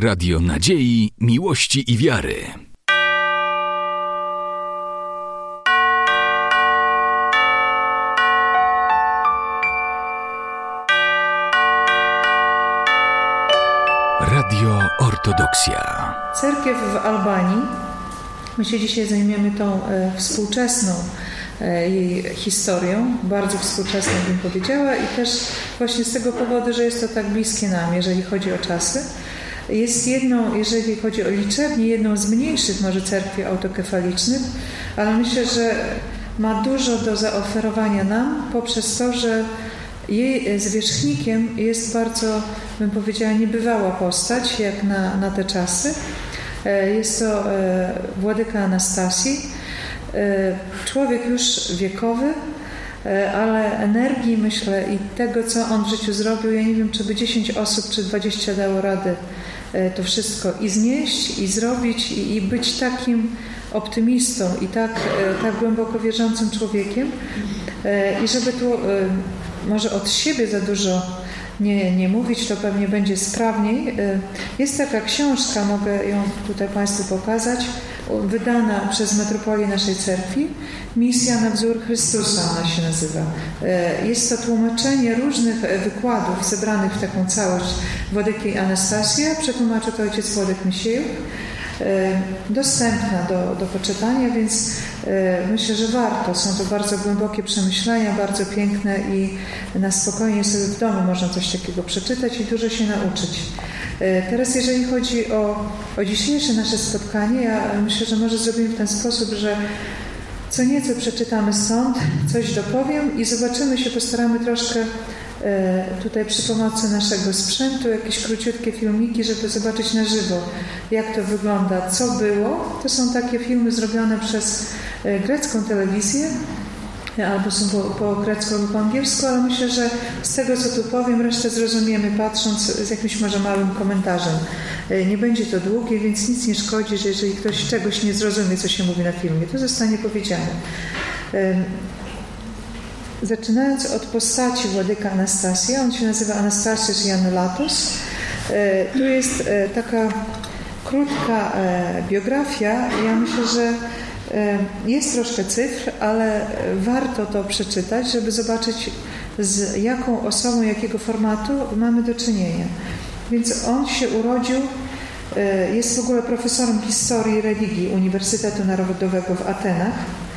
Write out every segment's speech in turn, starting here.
Radio Nadziei, Miłości i Wiary. Radio Ortodoksja. Cerkiew w Albanii, my się dzisiaj zajmiemy tą e, współczesną e, jej historią, bardzo współczesną bym powiedziała i też właśnie z tego powodu, że jest to tak bliskie nam, jeżeli chodzi o czasy. Jest jedną, jeżeli chodzi o liczebnie, jedną z mniejszych może cerkwi autokefalicznych, ale myślę, że ma dużo do zaoferowania nam poprzez to, że jej zwierzchnikiem jest bardzo, bym powiedziała, niebywała postać, jak na, na te czasy. E, jest to e, Władyka Anastasji, e, człowiek już wiekowy, ale energii, myślę, i tego, co on w życiu zrobił, ja nie wiem, czy by 10 osób, czy 20 dało radę to wszystko i znieść, i zrobić, i, i być takim optymistą i tak, tak głęboko wierzącym człowiekiem. I żeby tu może od siebie za dużo nie, nie mówić, to pewnie będzie sprawniej. Jest taka książka, mogę ją tutaj Państwu pokazać, wydana przez metropolię naszej cerkwi. Misja na wzór Chrystusa ona się nazywa. Y, jest to tłumaczenie różnych wykładów zebranych w taką całość Władyki Anastasja. Przetłumaczy to ojciec Władek Misiejuk. E, dostępna do, do poczytania, więc e, myślę, że warto. Są to bardzo głębokie przemyślenia, bardzo piękne i na spokojnie sobie w domu można coś takiego przeczytać i dużo się nauczyć. E, teraz jeżeli chodzi o, o dzisiejsze nasze spotkanie, ja myślę, że może zrobimy w ten sposób, że co nieco przeczytamy stąd, coś dopowiem i zobaczymy się, postaramy troszkę E, tutaj przy pomocy naszego sprzętu jakieś króciutkie filmiki, żeby zobaczyć na żywo, jak to wygląda, co było. To są takie filmy zrobione przez e, grecką telewizję, albo są po, po grecku, albo po angielsku, ale myślę, że z tego, co tu powiem, resztę zrozumiemy patrząc z jakimś może małym komentarzem. E, nie będzie to długie, więc nic nie szkodzi, że jeżeli ktoś czegoś nie zrozumie, co się mówi na filmie, to zostanie powiedziane. Zaczynając od postaci Władyka Anastasia, on się nazywa Anastasius Janulatus. E, tu jest e, taka krótka e, biografia. Ja myślę, że jest troszkę cyfr, ale warto to przeczytać, żeby zobaczyć z jaką osobą, jakiego formatu mamy do czynienia. Więc on się urodził, jest w ogóle profesorem historii religii Uniwersytetu Narodowego w Atenach E,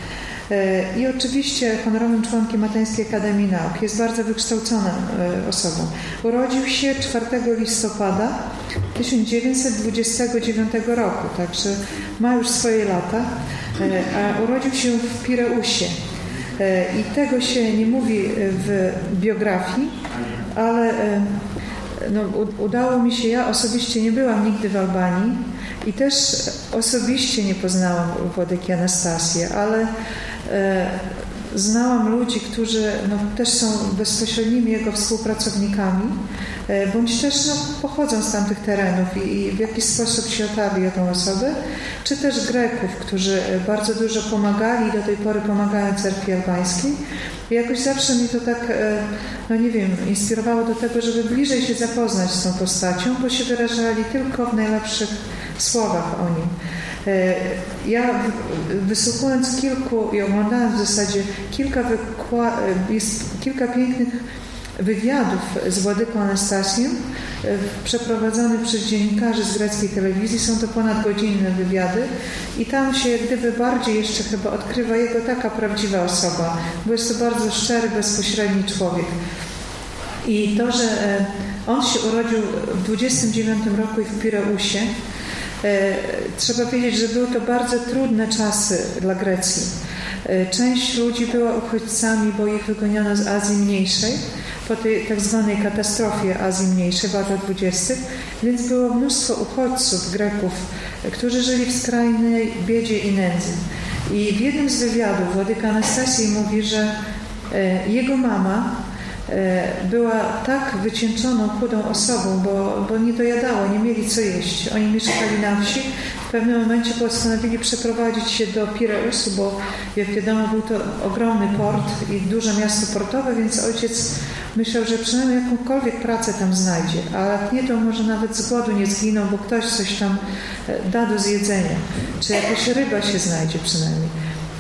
i oczywiście honorowym członkiem Ateńskiej Akademii Nauk. Jest bardzo wykształconą e, osobą. Urodził się 4 listopada 1929 roku, także ma już swoje lata, e, a urodził się w Pireusie. I tego się nie mówi w biografii, ale no, udało mi się, ja osobiście nie byłam nigdy w Albanii i też osobiście nie poznałam Władyki Anastasję, ale E, znałam ludzi, którzy no, też są bezpośrednimi jego współpracownikami, e, bądź też no, pochodzą z tamtych terenów i, i w jakiś sposób się otarli o tą osobę, czy też Greków, którzy bardzo dużo pomagali i do tej pory pomagają cerkwi albańskiej. I jakoś zawsze mi to tak, e, no nie wiem, inspirowało do tego, żeby bliżej się zapoznać z tą postacią, bo się wyrażali tylko w najlepszych słowach o nim. E, ja wysłuchując kilku i oglądając w zasadzie kilka, e, jest kilka pięknych wywiadów z Władyką Anastasiem e, przeprowadzonych przez dziennikarzy z greckiej telewizji. Są to ponadgodzinne wywiady i tam się gdyby bardziej jeszcze chyba odkrywa jego taka prawdziwa osoba, bo jest to bardzo szczery, bezpośredni człowiek. I to, że on się urodził w 29 roku w Pireusie, E, trzeba wiedzieć, że były to bardzo trudne czasy dla Grecji. E, część ludzi była uchodźcami, bo ich wygoniono z Azji Mniejszej po tej tak zwanej katastrofie Azji Mniejszej w latach 20., więc było mnóstwo uchodźców, Greków, którzy żyli w skrajnej biedzie i nędzy. I w jednym z wywiadów Władyka Anastasji mówi, że e, jego mama E, była tak wycieńczoną, chudą osobą, bo, bo nie dojadało, nie mieli co jeść. Oni mieszkali na wsi. W pewnym momencie postanowili przeprowadzić się do Pireusu, bo jak wiadomo był to ogromny port i duże miasto portowe, więc ojciec myślał, że przynajmniej jakąkolwiek pracę tam znajdzie, a jak nie, to może nawet z głodu nie zginą, bo ktoś coś tam e, da do zjedzenia, czy jakaś ryba się znajdzie przynajmniej.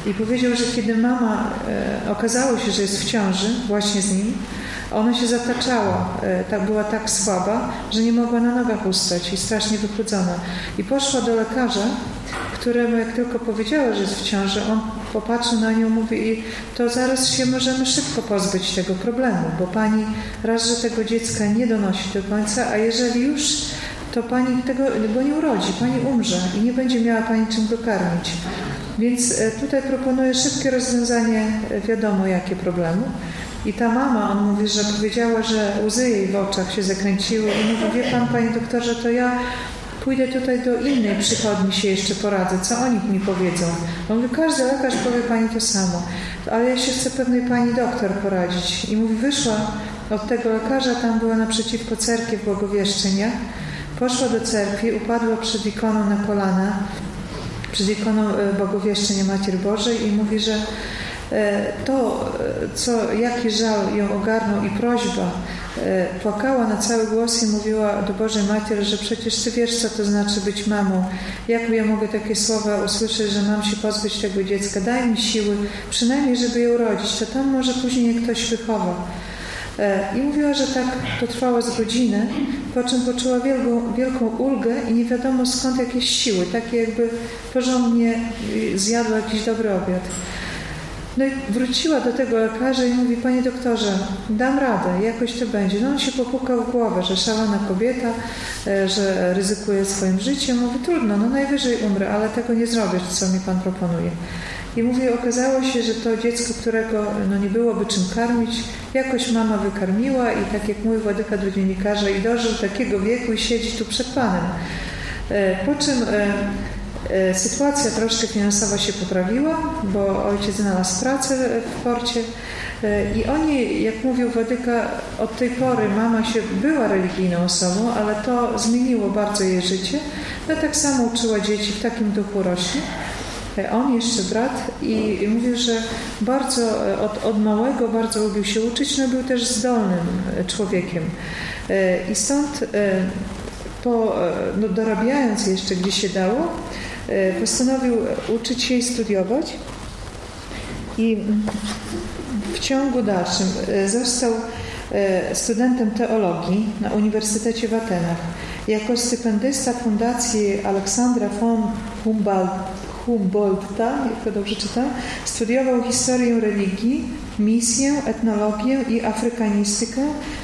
I powiedział, że kiedy mama e, okazało się, że jest w ciąży właśnie z nim, ona się zataczała, e, tak, była tak słaba, że nie mogła na nogach ustać i strasznie wychudzona. I poszła do lekarza, któremu jak tylko powiedziała, że jest w ciąży, on popatrzył na nią, mówi i to zaraz się możemy szybko pozbyć tego problemu, bo pani raz, że tego dziecka nie donosi do końca, a jeżeli już, to pani tego go nie urodzi, pani umrze i nie będzie miała pani czym go karmić. Więc e, tutaj proponuję szybkie rozwiązanie, e, wiadomo jakie problemu. I ta mama, on mówi, że powiedziała, że łzy jej w oczach się zakręciły i mówi, wie pan, panie doktorze, to ja pójdę tutaj do innej przychodni się jeszcze poradzę, co oni mi powiedzą. On mówi, każdy lekarz powie pani to samo, ale ja się chcę pewnej pani doktor poradzić. I mówi, wyszła od tego lekarza, tam była naprzeciwko cerkwi w poszła do cerkwi, upadła przed ikoną na kolana, przed ikoną e, Bogowieszczenia Macier Bożej i mówi, że to, e, co, jaki żal ją ogarnął i prośba, płakała na cały głos i mówiła do Bożej Macier, że przecież Ty wiesz, co to znaczy być mamą. Jak ja mogę takie słowa usłyszeć, że mam się pozbyć tego dziecka? Daj mi siły, przynajmniej, żeby je urodzić. To tam może później ktoś wychowa. I mówiła, że tak to trwało z godziny, po czym poczuła wielką, wielką ulgę i nie wiadomo skąd jakieś siły, takie jakby porządnie zjadła jakiś dobry obiad. No i wróciła do tego lekarza i mówi, panie doktorze, dam radę, jakoś to będzie. No on się popukał w głowę, że szalona kobieta, e, że ryzykuje swoim życiem. Mówi, trudno, no najwyżej umrę, ale tego nie zrobię, co mi pan proponuje. I mówi, okazało się, że to dziecko, którego no, nie byłoby czym karmić, jakoś mama wykarmiła i tak jak mówi Władyka do dziennikarza i dożył takiego wieku i siedzi tu przed Panem. E, po czym e, sytuacja troszkę finansowa się poprawiła, bo ojciec znalazł pracę w porcie i oni, jak mówił Wadyka, od tej pory mama się była religijną osobą, ale to zmieniło bardzo jej życie. No tak samo uczyła dzieci, w takim duchu rośnie. On jeszcze brat i mówił, że bardzo e, od, od małego bardzo lubił się uczyć, no był też zdolnym e, człowiekiem. E, I stąd po, no dorabiając jeszcze gdzie się dało, postanowił uczyć się i studiować i w ciągu dalszym został studentem teologii na Uniwersytecie w Atenach. Jako stypendysta Fundacji Aleksandra von Humboldt Humboldta, jak to dobrze czytam, studiował historię religii, misję, etnologię i afrykanistykę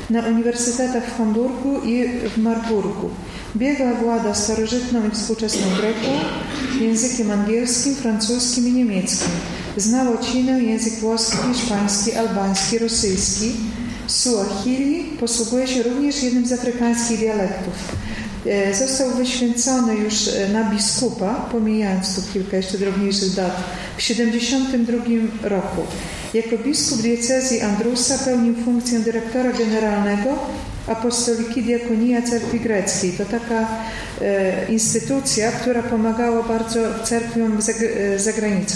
na uniwersytetach w Hamburgu i w Marburgu. Biegła włada starożytną i współczesną greką, językiem angielskim, francuskim i niemieckim. Znał łacinę, język włoski, hiszpański, albański, rosyjski. Suahili posługuje się również jednym z afrykańskich dialektów. E, został wyświęcony już e, na biskupa, pomijając tu kilka jeszcze drobniejszych dat, w 1972 roku. Jako biskup diecezji Andrusa pełnił funkcję dyrektora generalnego Apostoliki Diakonia Cerkwi Greckiej. To taka e, instytucja, która pomagała bardzo cerkwiom za, e, za granicą.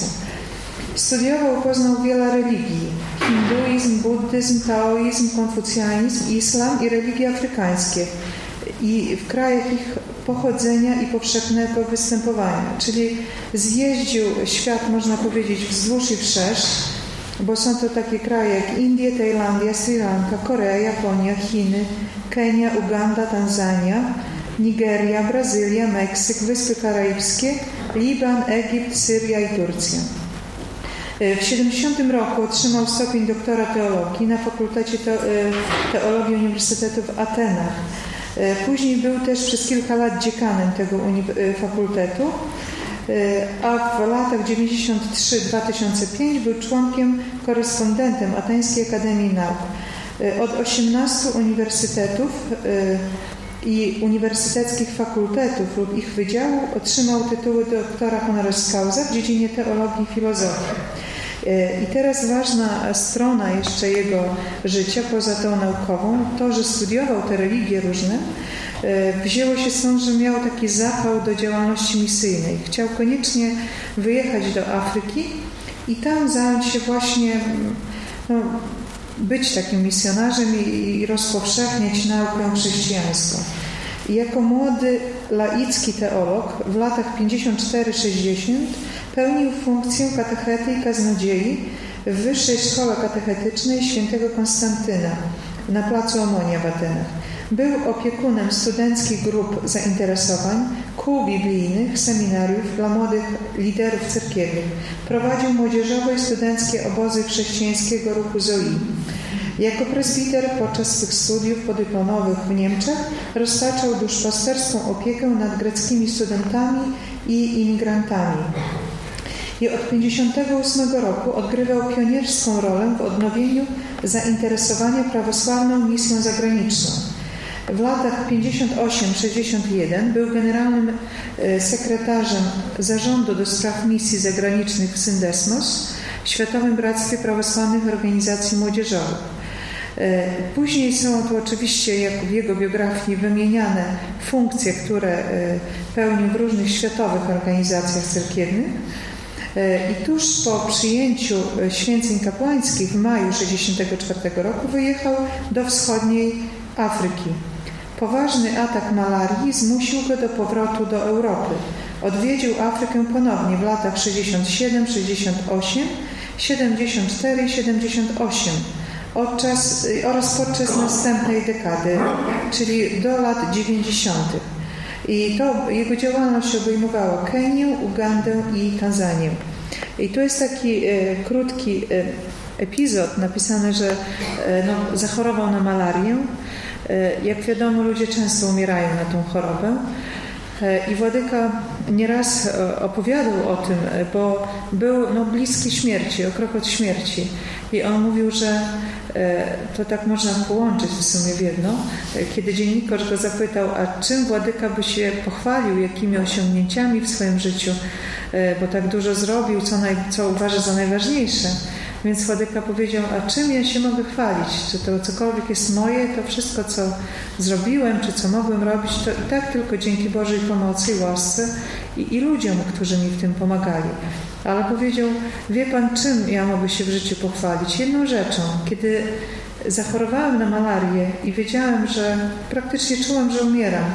Studiował, poznał wiele religii. Hinduizm, buddyzm, taoizm, konfucjanizm, islam i religie afrykańskie i w krajach ich pochodzenia i powszechnego występowania. Czyli zjeździł świat, można powiedzieć, wzdłuż i wszerz, bo są to takie kraje jak Indie, Tajlandia, Sri Lanka, Korea, Japonia, Chiny, Kenia, Uganda, Tanzania, Nigeria, Brazylia, Meksyk, Wyspy Karaibskie, Liban, Egipt, Syria i Turcja. W 70 roku otrzymał stopień doktora teologii na Fakultecie e, Teologii Uniwersytetu w Atenach. E, później był też przez kilka lat dziekanem tego e, fakultetu, e, a w latach 93-2005 był członkiem korespondentem Ateńskiej Akademii Nauk. Od 18 uniwersytetów i uniwersyteckich fakultetów lub ich wydziałów otrzymał tytuły doktora honoris causa w dziedzinie teologii i filozofii. I teraz ważna strona jeszcze jego życia, poza tą naukową, to, że studiował te religie różne, e, wzięło się stąd, że miał taki zapał do działalności misyjnej. Chciał koniecznie wyjechać do Afryki i tam zająć się właśnie no, być takim misjonarzem i rozpowszechniać naukę chrześcijańską. I jako młody laicki teolog w latach 54-60 pełnił funkcję katechety i kaznodziei w Wyższej Szkole Katechetycznej świętego Konstantyna na placu Omonia w Atenach. Był opiekunem studenckich grup zainteresowań, kół biblijnych, seminariów dla młodych liderów cerkiewnych. Prowadził młodzieżowe i studenckie obozy chrześcijańskiego ruchu ZOI. Jako prezbiter podczas swych studiów podyplomowych w Niemczech roztaczał duszpasterską opiekę nad greckimi studentami i imigrantami. I od 1958 roku odgrywał pionierską rolę w odnowieniu zainteresowania prawosławną misją zagraniczną. W latach 58-61 był generalnym e, sekretarzem Zarządu do Spraw Misji Zagranicznych w Syndesmos, Światowym Bractwie Prawosławnych Organizacji Młodzieżowych. E, później są tu oczywiście, jak w jego biografii, wymieniane funkcje, które e, pełnił w różnych światowych organizacjach cerkiewnych. I tuż po przyjęciu święceń kapłańskich w maju 1964 roku wyjechał do wschodniej Afryki. Poważny atak malarii zmusił go do powrotu do Europy. Odwiedził Afrykę ponownie w latach 67, 68, 74 i 78 podczas, oraz podczas następnej dekady, czyli do lat 90. I to jego działalność obejmowała Kenię, Ugandę i Tanzanię. I tu jest taki e, krótki e, epizod napisany, że e, no, zachorował na malarię jak wiadomo, ludzie często umierają na tą chorobę. E, I Władyka nieraz e, opowiadał o tym, bo był no, bliski śmierci, o krok od śmierci. I on mówił, że to tak można połączyć w sumie w jedno. Kiedy dziennikarz go zapytał, a czym Władyka by się pochwalił, jakimi osiągnięciami w swoim życiu, bo tak dużo zrobił, co, naj, co uważa za najważniejsze. Więc Władeka powiedział, a czym ja się mogę chwalić? Czy to cokolwiek jest moje, to wszystko, co zrobiłem, czy co mogłem robić, to i tak tylko dzięki Bożej pomocy i łasce i, i ludziom, którzy mi w tym pomagali. Ale powiedział, wie Pan, czym ja mogę się w życiu pochwalić? Jedną rzeczą, kiedy zachorowałem na malarię i wiedziałem, że praktycznie czułem, że umieram,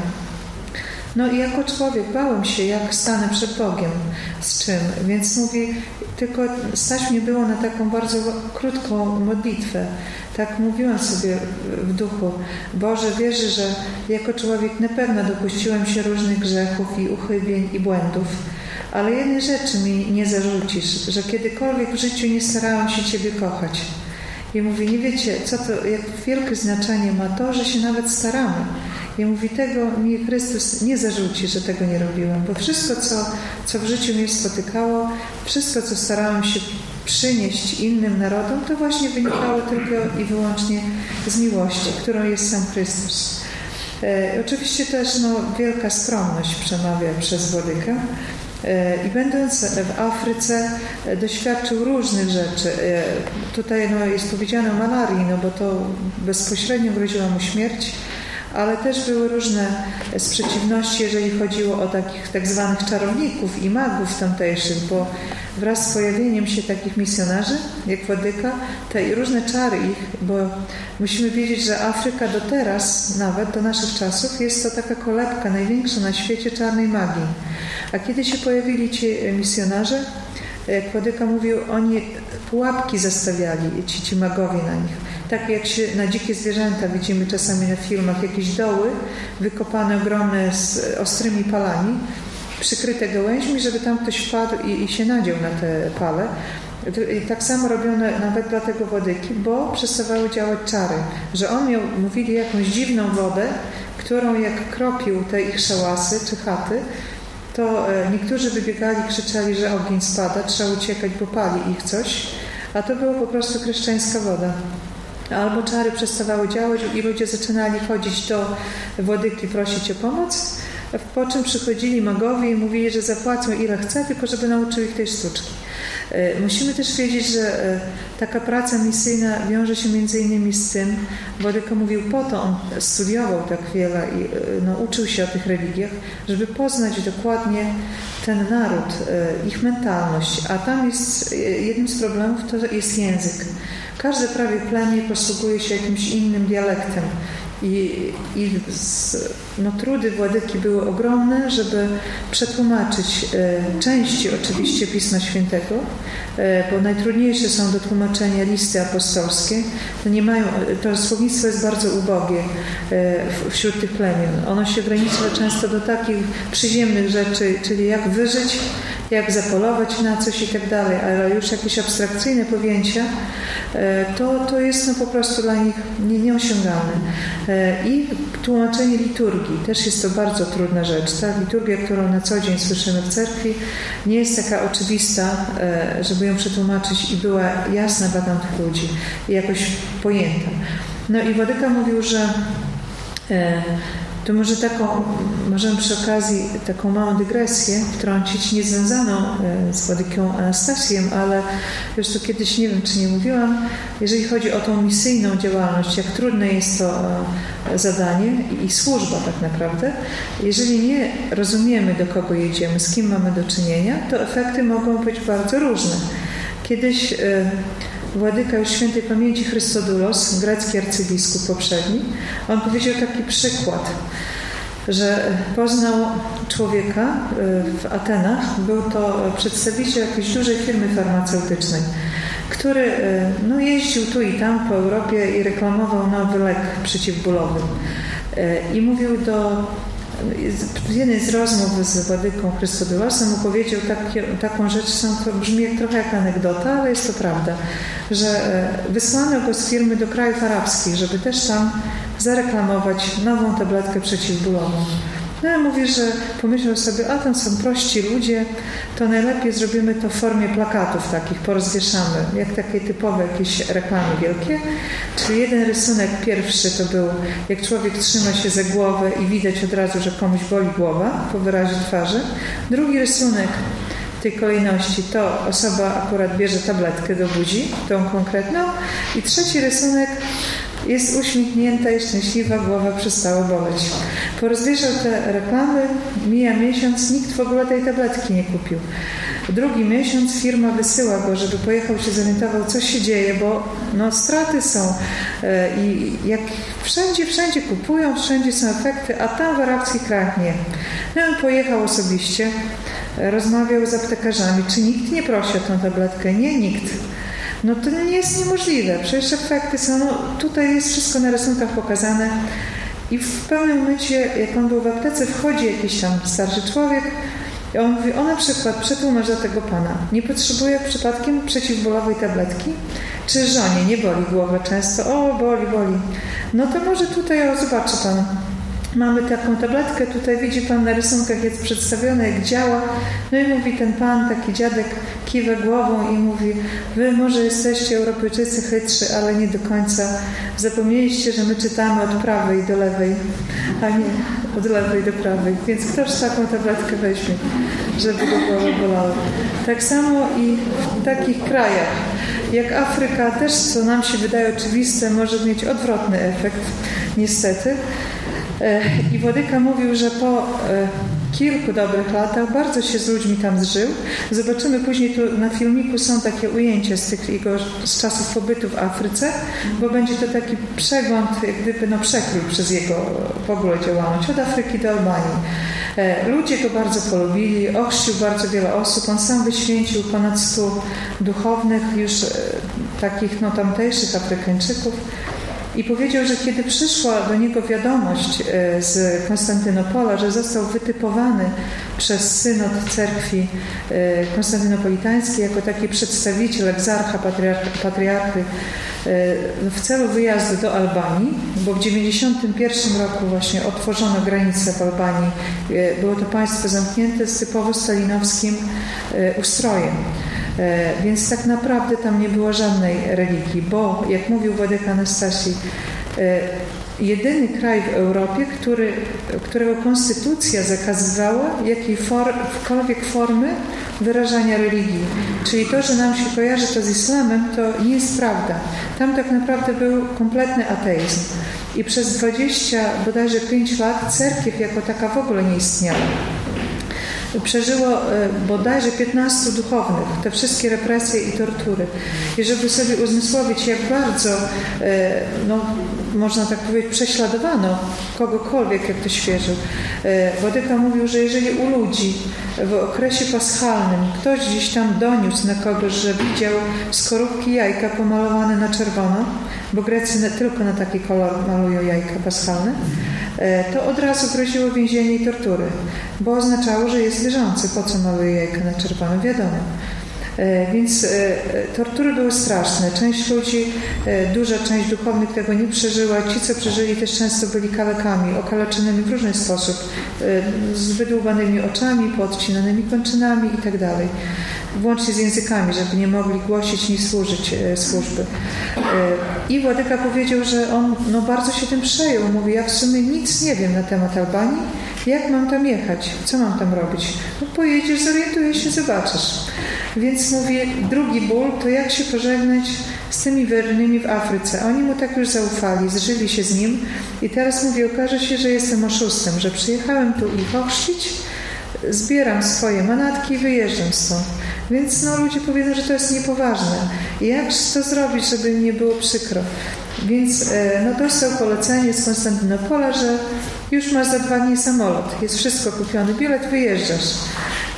no i jako człowiek bałem się, jak stanę przed Bogiem, z czym. Więc mówi, tylko stać mnie było na taką bardzo krótką modlitwę. Tak mówiłam sobie w duchu. Boże, wierzę, że jako człowiek na pewno dopuściłem się różnych grzechów i uchybień i błędów. Ale jednej rzeczy mi nie zarzucisz, że kiedykolwiek w życiu nie starałam się Ciebie kochać. I mówi, nie wiecie, co to, jak wielkie znaczenie ma to, że się nawet staramy. I mówi, tego mi Chrystus nie zarzuci, że tego nie robiłem, bo wszystko, co, co w życiu mnie spotykało, wszystko, co starałam się przynieść innym narodom, to właśnie wynikało tylko i wyłącznie z miłości, którą jest sam Chrystus. E, oczywiście też no, wielka skromność przemawia przez Władykę. E, I będąc w Afryce e, doświadczył różnych rzeczy. E, tutaj no, jest powiedziane o malarii, no bo to bezpośrednio groziła mu śmierć ale też były różne sprzeciwności, jeżeli chodziło o takich tak zwanych czarowników i magów tamtejszych, bo wraz z pojawieniem się takich misjonarzy, jak Władyka, te różne czary ich, bo musimy wiedzieć, że Afryka do teraz, nawet do naszych czasów, jest to taka kolebka największa na świecie czarnej magii. A kiedy się pojawili ci misjonarze, jak Władyka mówił, oni pułapki zastawiali, ci, ci magowie na nich tak jak się na dzikie zwierzęta widzimy czasami na filmach, jakieś doły wykopane ogromne z ostrymi palami, przykryte gałęźmi, żeby tam ktoś wpadł i, i się nadział na te pale. I tak samo robiono nawet dla tego wodyki, bo przestawały działać czary. Że on miał, mówili, jakąś dziwną wodę, którą jak kropił te ich szałasy czy chaty, to e, niektórzy wybiegali, krzyczeli, że ogień spada, trzeba uciekać, bo pali ich coś, a to była po prostu chrześcijańska woda albo czary przestawały działać i ludzie zaczynali chodzić do Władyki prosić o pomoc, po czym przychodzili magowie i mówili, że zapłacą ile chce, tylko żeby nauczył ich tej sztuczki. E, musimy też wiedzieć, że e, taka praca misyjna wiąże się między innymi z tym, Władyka mówił, po to on studiował tak wiele i e, no, uczył się o tych religiach, żeby poznać dokładnie ten naród, ich mentalność, a tam jest jednym z problemów to jest język. Każde prawie plemię posługuje się jakimś innym dialektem. I, i z, no, trudy Władyki były ogromne, żeby przetłumaczyć e, części oczywiście Pisma Świętego, e, bo najtrudniejsze są do tłumaczenia listy apostolskie. To, nie mają, to słownictwo jest bardzo ubogie e, wśród tych plemion. Ono się ogranicza często do takich przyziemnych rzeczy, czyli jak wyżyć, jak zapolować na coś i tak dalej, ale już jakieś abstrakcyjne pojęcia, e, to, to jest no po prostu dla nich nie, nieosiągalne. I tłumaczenie liturgii, też jest to bardzo trudna rzecz. Ta liturgia, którą na co dzień słyszymy w cerkwi, nie jest taka oczywista, e, żeby ją przetłumaczyć i była jasna dla tamtych ludzi i jakoś pojęta. No i Wadyka mówił, że to może taką, możemy przy okazji taką małą dygresję wtrącić, niezwiązaną e, z Władyką Anastasjem, ale już to kiedyś nie wiem, czy nie mówiłam, jeżeli chodzi o tą misyjną działalność, jak trudne jest to e, zadanie i służba tak naprawdę, jeżeli nie rozumiemy, do kogo jedziemy, z kim mamy do czynienia, to efekty mogą być bardzo różne. Kiedyś e, Władyka świętej pamięci Chrystodulos, grecki arcybiskup poprzedni, on powiedział taki przykład, że poznał człowieka e, w Atenach, był to przedstawiciel jakiejś dużej firmy farmaceutycznej, który e, no, jeździł tu i tam po Europie i reklamował nowy lek przeciwbólowy. E, I mówił do w jednej z rozmów z Władyką Chrystodulosem powiedział takie, taką rzecz, to brzmi trochę jak anegdota, ale jest to prawda, że e, wysłano go z firmy do krajów arabskich, żeby też tam zareklamować nową tabletkę przeciwbólową. No ja mówię, że pomyślał sobie, a tam są prości ludzie, to najlepiej zrobimy to w formie plakatów takich, porozwieszamy, jak takie typowe jakieś reklamy wielkie. Czyli jeden rysunek pierwszy to był, jak człowiek trzyma się za głowę i widać od razu, że komuś boli głowa po wyrazie twarzy. Drugi rysunek tej kolejności to osoba akurat bierze tabletkę do buzi, tą konkretną. I trzeci rysunek jest uśmiechnięta i szczęśliwa, głowa przestała boleć. Porozwieszał te reklamy, mija miesiąc, nikt w ogóle tej tabletki nie kupił. Drugi miesiąc firma wysyła go, żeby pojechał się zorientował, co się dzieje, bo no, straty są e, i jak wszędzie, wszędzie kupują, wszędzie są efekty, a tam w arabskich krajach nie. No on pojechał osobiście, rozmawiał z aptekarzami, czy nikt nie prosi o tę tabletkę? Nie, nikt. No to nie jest niemożliwe. Przecież efekty są, no, tutaj jest wszystko na rysunkach pokazane. I w pewnym momencie, jak on był w aptece, wchodzi jakiś tam starszy człowiek i on mówi, o na przykład przetłumacz do tego pana, nie potrzebuje przypadkiem przeciwbólowej tabletki? Czy żonie nie boli głowa często? O, boli, boli. No to może tutaj, o, zobaczy pan, Mamy taką tabletkę, tutaj widzi Pan na rysunkach jest przedstawione, jak działa. No i mówi ten Pan, taki dziadek, kiwa głową i mówi, Wy może jesteście Europejczycy chytrzy, ale nie do końca. Zapomnieliście, że my czytamy od prawej do lewej, a nie od lewej do prawej. Więc ktoś taką tabletkę weźmie, żeby go głowa bolała. Tak samo i w takich krajach, jak Afryka, też co nam się wydaje oczywiste, może mieć odwrotny efekt, niestety. E, I Władyka mówił, że po e, kilku dobrych latach bardzo się z ludźmi tam zżył. Zobaczymy później, tu na filmiku są takie ujęcia z, tych jego, z czasów pobytu w Afryce, bo będzie to taki przegląd, jak gdyby no, przekrój przez jego w ogóle działalność, od Afryki do Albanii. E, ludzie go bardzo polubili, ochrzcił bardzo wiele osób. On sam wyświęcił ponad stu duchownych, już takich no, tamtejszych Afrykańczyków. I powiedział, że kiedy przyszła do niego wiadomość e, z Konstantynopola, że został wytypowany przez synod cerkwi e, konstantynopolitańskiej jako taki przedstawiciel, egzarcha, patriarchy, e, w celu wyjazdu do Albanii, bo w 1991 roku właśnie otworzono granicę w Albanii. Było to państwo zamknięte z typowo stalinowskim ustrojem. E, więc tak naprawdę tam nie było żadnej religii, bo jak mówił Władek Anastasji, e, jedyny kraj w Europie, który, którego konstytucja zakazywała jakiejkolwiek formy wyrażania religii. Czyli to, że nam się kojarzy to z islamem, to nie jest prawda. Tam tak naprawdę był kompletny ateizm. I przez 20, bodajże 5 lat cerkiew jako taka w ogóle nie istniała. Przeżyło e, bodajże 15 duchownych, te wszystkie represje i tortury. I żeby sobie uzmysłowić, jak bardzo, e, no, można tak powiedzieć, prześladowano kogokolwiek, jak to świeżył. Wodyka mówił, że jeżeli u ludzi w okresie paschalnym ktoś gdzieś tam doniósł na kogoś, że widział skorupki jajka pomalowane na czerwono, bo Grecy tylko na taki kolor malują jajka paschalne, e, to od razu groziło więzienie i tortury, bo oznaczało, że jest wierzący. Po co maluje jajka na czerwono? Wiadomo. E, więc e, tortury były straszne. Część ludzi, duża część duchownych tego nie przeżyła. Ci, co przeżyli, też często byli kalekami, okaleczonymi w różny sposób, z wydłubanymi oczami, poodcinanymi kończynami itd. Włącznie z językami, żeby nie mogli głosić ni służyć e, służby. E, I Władyka powiedział, że on no, bardzo się tym przejął. Mówi, ja w sumie nic nie wiem na temat Albanii. Jak mam tam jechać? Co mam tam robić? No pojedziesz, zorientujesz się, zobaczysz. Więc mówię, drugi ból to jak się pożegnać z tymi wiernymi w Afryce. Oni mu tak już zaufali, zżyli się z nim i teraz mówię, okaże się, że jestem oszustem, że przyjechałem tu ich ochrzcić, zbieram swoje manatki i wyjeżdżam stąd. Więc no, ludzie powiedzą, że to jest niepoważne. Jak to zrobić, żeby nie było przykro? Więc e, no, dostał polecenie z Konstantynopola, że już masz za dwa dni samolot, jest wszystko kupione, bilet, wyjeżdżasz.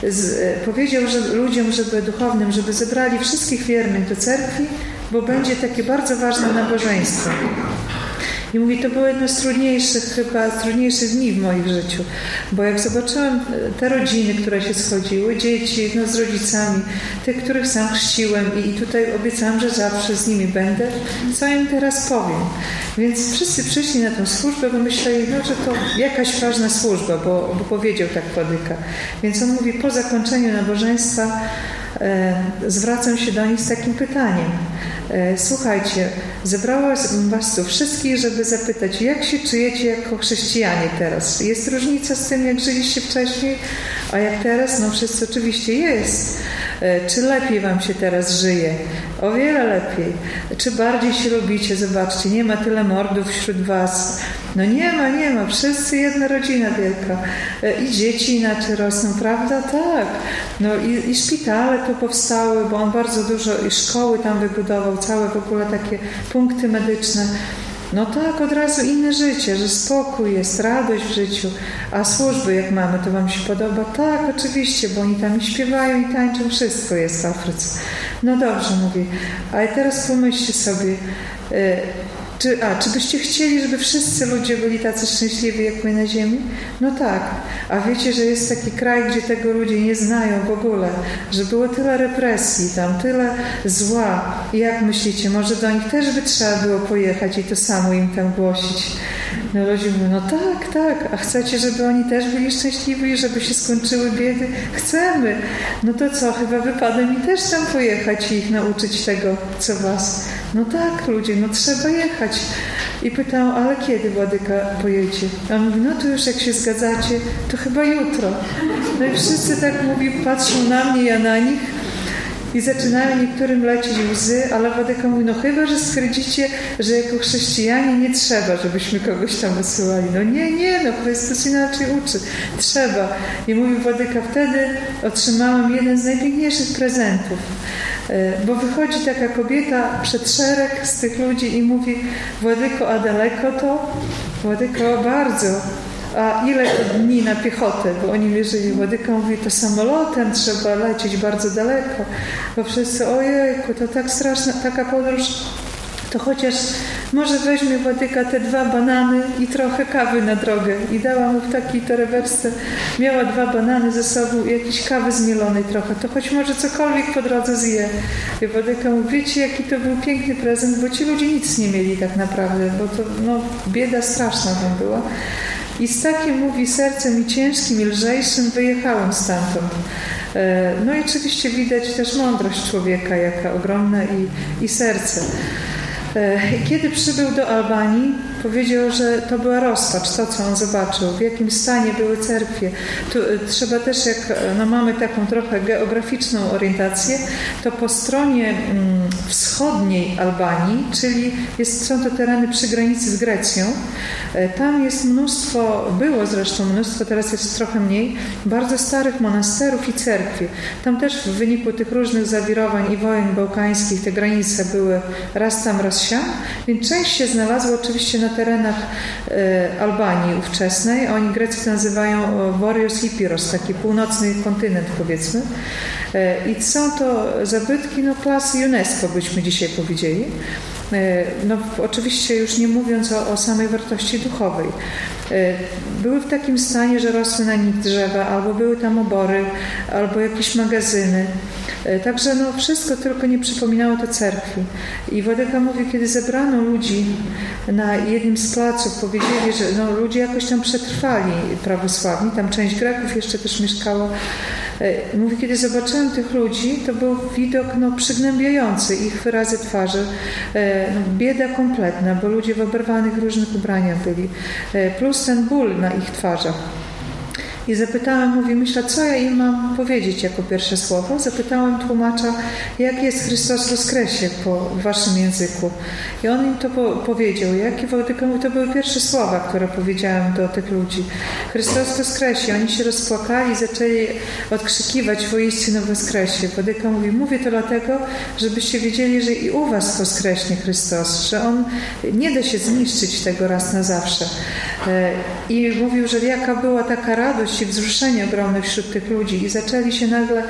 Z, e, powiedział że ludziom, żeby duchownym, żeby zebrali wszystkich wiernych do cerkwi, bo będzie takie bardzo ważne nabożeństwo. I mówi, to było jedno z trudniejszych, chyba z trudniejszych dni w moim życiu, bo jak zobaczyłam e, te rodziny, które się schodziły, dzieci no, z rodzicami, tych, których sam chrzciłem i, i tutaj obiecałam, że zawsze z nimi będę, co im teraz powiem. Więc wszyscy przyszli na tę służbę, bo myśleli, no, że to jakaś ważna służba, bo, bo powiedział tak Władyka. Więc on mówi, po zakończeniu nabożeństwa zwracam się do nich z takim pytaniem. E, słuchajcie, zebrałam was tu wszystkich, żeby zapytać, jak się czujecie jako chrześcijanie teraz? Jest różnica z tym, jak żyliście wcześniej, a jak teraz? No wszyscy oczywiście jest. E, czy lepiej wam się teraz żyje? O wiele lepiej. Czy bardziej się lubicie? Zobaczcie, nie ma tyle mordów wśród was. No nie ma, nie ma. Wszyscy jedna rodzina wielka. E, I dzieci inaczej rosną, prawda? Tak. No i, i szpitale tu powstały, bo on bardzo dużo i szkoły tam wybudował, całe w ogóle takie punkty medyczne. No tak, od razu inne życie, że spokój jest, radość w życiu. A służby jak mamy, to Wam się podoba? Tak, oczywiście, bo oni tam i śpiewają i tańczą, wszystko jest w Afryce. No dobrze, mówię. A teraz pomyślcie sobie, y, czy, a, czy byście chcieli, żeby wszyscy ludzie byli tacy szczęśliwi jak my na ziemi? No tak. A wiecie, że jest taki kraj, gdzie tego ludzie nie znają w ogóle, że było tyle represji, tam tyle zła. I jak myślicie, może do nich też by trzeba było pojechać i to samo im tam głosić? No ludzie mówią, no tak, tak, a chcecie, żeby oni też byli szczęśliwi, żeby się skończyły biedy? Chcemy. No to co, chyba wypada mi też tam pojechać i ich nauczyć tego, co was. No tak, ludzie, no trzeba jechać. I pytałam, ale kiedy Władyka pojedzie? A on mówi, no to już jak się zgadzacie, to chyba jutro. No i wszyscy tak mówi, patrzą na mnie, ja na nich. I zaczynają niektórym lecieć łzy, ale Wadyka mówi, no chyba, że stwierdzicie, że jako chrześcijanie nie trzeba, żebyśmy kogoś tam wysyłali. No nie, nie, no Chrystus inaczej uczy. Trzeba. I mówi Wadyka, wtedy otrzymałam jeden z najpiękniejszych prezentów. E, bo wychodzi taka kobieta przed szereg z tych ludzi i mówi, Władyko, a daleko to? Władyko, bardzo. A ile dni na piechotę? Bo oni mierzyli Władyka, mówi, to samolotem trzeba lecieć bardzo daleko. Bo wszyscy, ojejku, to tak straszna, taka podróż to chociaż może weźmie Wadyka te dwa banany i trochę kawy na drogę. I dała mu w takiej torewersce, miała dwa banany ze sobą i jakiejś kawy zmielonej trochę. To choć może cokolwiek po drodze zje. I Wadyka mówi, wiecie jaki to był piękny prezent, bo ci ludzie nic nie mieli tak naprawdę, bo to no, bieda straszna tam była. I z takim, mówi, sercem i ciężkim, i lżejszym wyjechałem stamtąd. E, no i oczywiście widać też mądrość człowieka, jaka ogromna i, i serce. E, kiedy przybył do Albanii, powiedział, że to była rozpacz, to co on zobaczył, w jakim stanie były cerkwie. Tu, trzeba też, jak no, mamy taką trochę geograficzną orientację, to po stronie mm, wschodniej Albanii, czyli jest, są to tereny przy granicy z Grecją, tam jest mnóstwo, było zresztą mnóstwo, teraz jest trochę mniej, bardzo starych monasterów i cerkwi. Tam też w wyniku tych różnych zawirowań i wojen bałkańskich te granice były raz tam, raz siam, więc część się znalazła oczywiście na terenach e, Albanii ówczesnej. Oni Grecy nazywają Vorios Hipiros, taki północny kontynent powiedzmy. E, I są to zabytki no, klasy UNESCO, byśmy dzisiaj powiedzieli. E, no, oczywiście już nie mówiąc o, o, samej wartości duchowej. E, były w takim stanie, że rosły na nich drzewa, albo były tam obory, albo jakieś magazyny. E, także no, wszystko tylko nie przypominało to cerkwi. I Wodyka mówi, kiedy zebrano ludzi na jednym z placów, powiedzieli, że no, ludzie jakoś tam przetrwali prawosławni, tam część Greków jeszcze też mieszkała. E, mówi, kiedy zobaczyłem tych ludzi, to był widok no, przygnębiający ich wyrazy twarzy. E, no, bieda kompletna, bo ludzie w oberwanych różnych ubraniach byli. Plus ten ból na ich twarzach. I zapytałam, mówi, myślę, co ja im mam powiedzieć jako pierwsze słowo. Zapytałam tłumacza, jak jest Chrystus woskresie po waszym języku. I on im to po powiedział. Jaki to były pierwsze słowa, które powiedziałam do tych ludzi. Chrystus woskresie. Oni się rozpłakali, zaczęli odkrzykiwać woistynu woskresie. Wodyka mówi, mówię to dlatego, żebyście wiedzieli, że i u was woskreśnie Chrystus, że On nie da się zniszczyć tego raz na zawsze. E, I mówił, że jaka była taka radość i wzruszenie ogromne wśród tych ludzi i zaczęli się nagle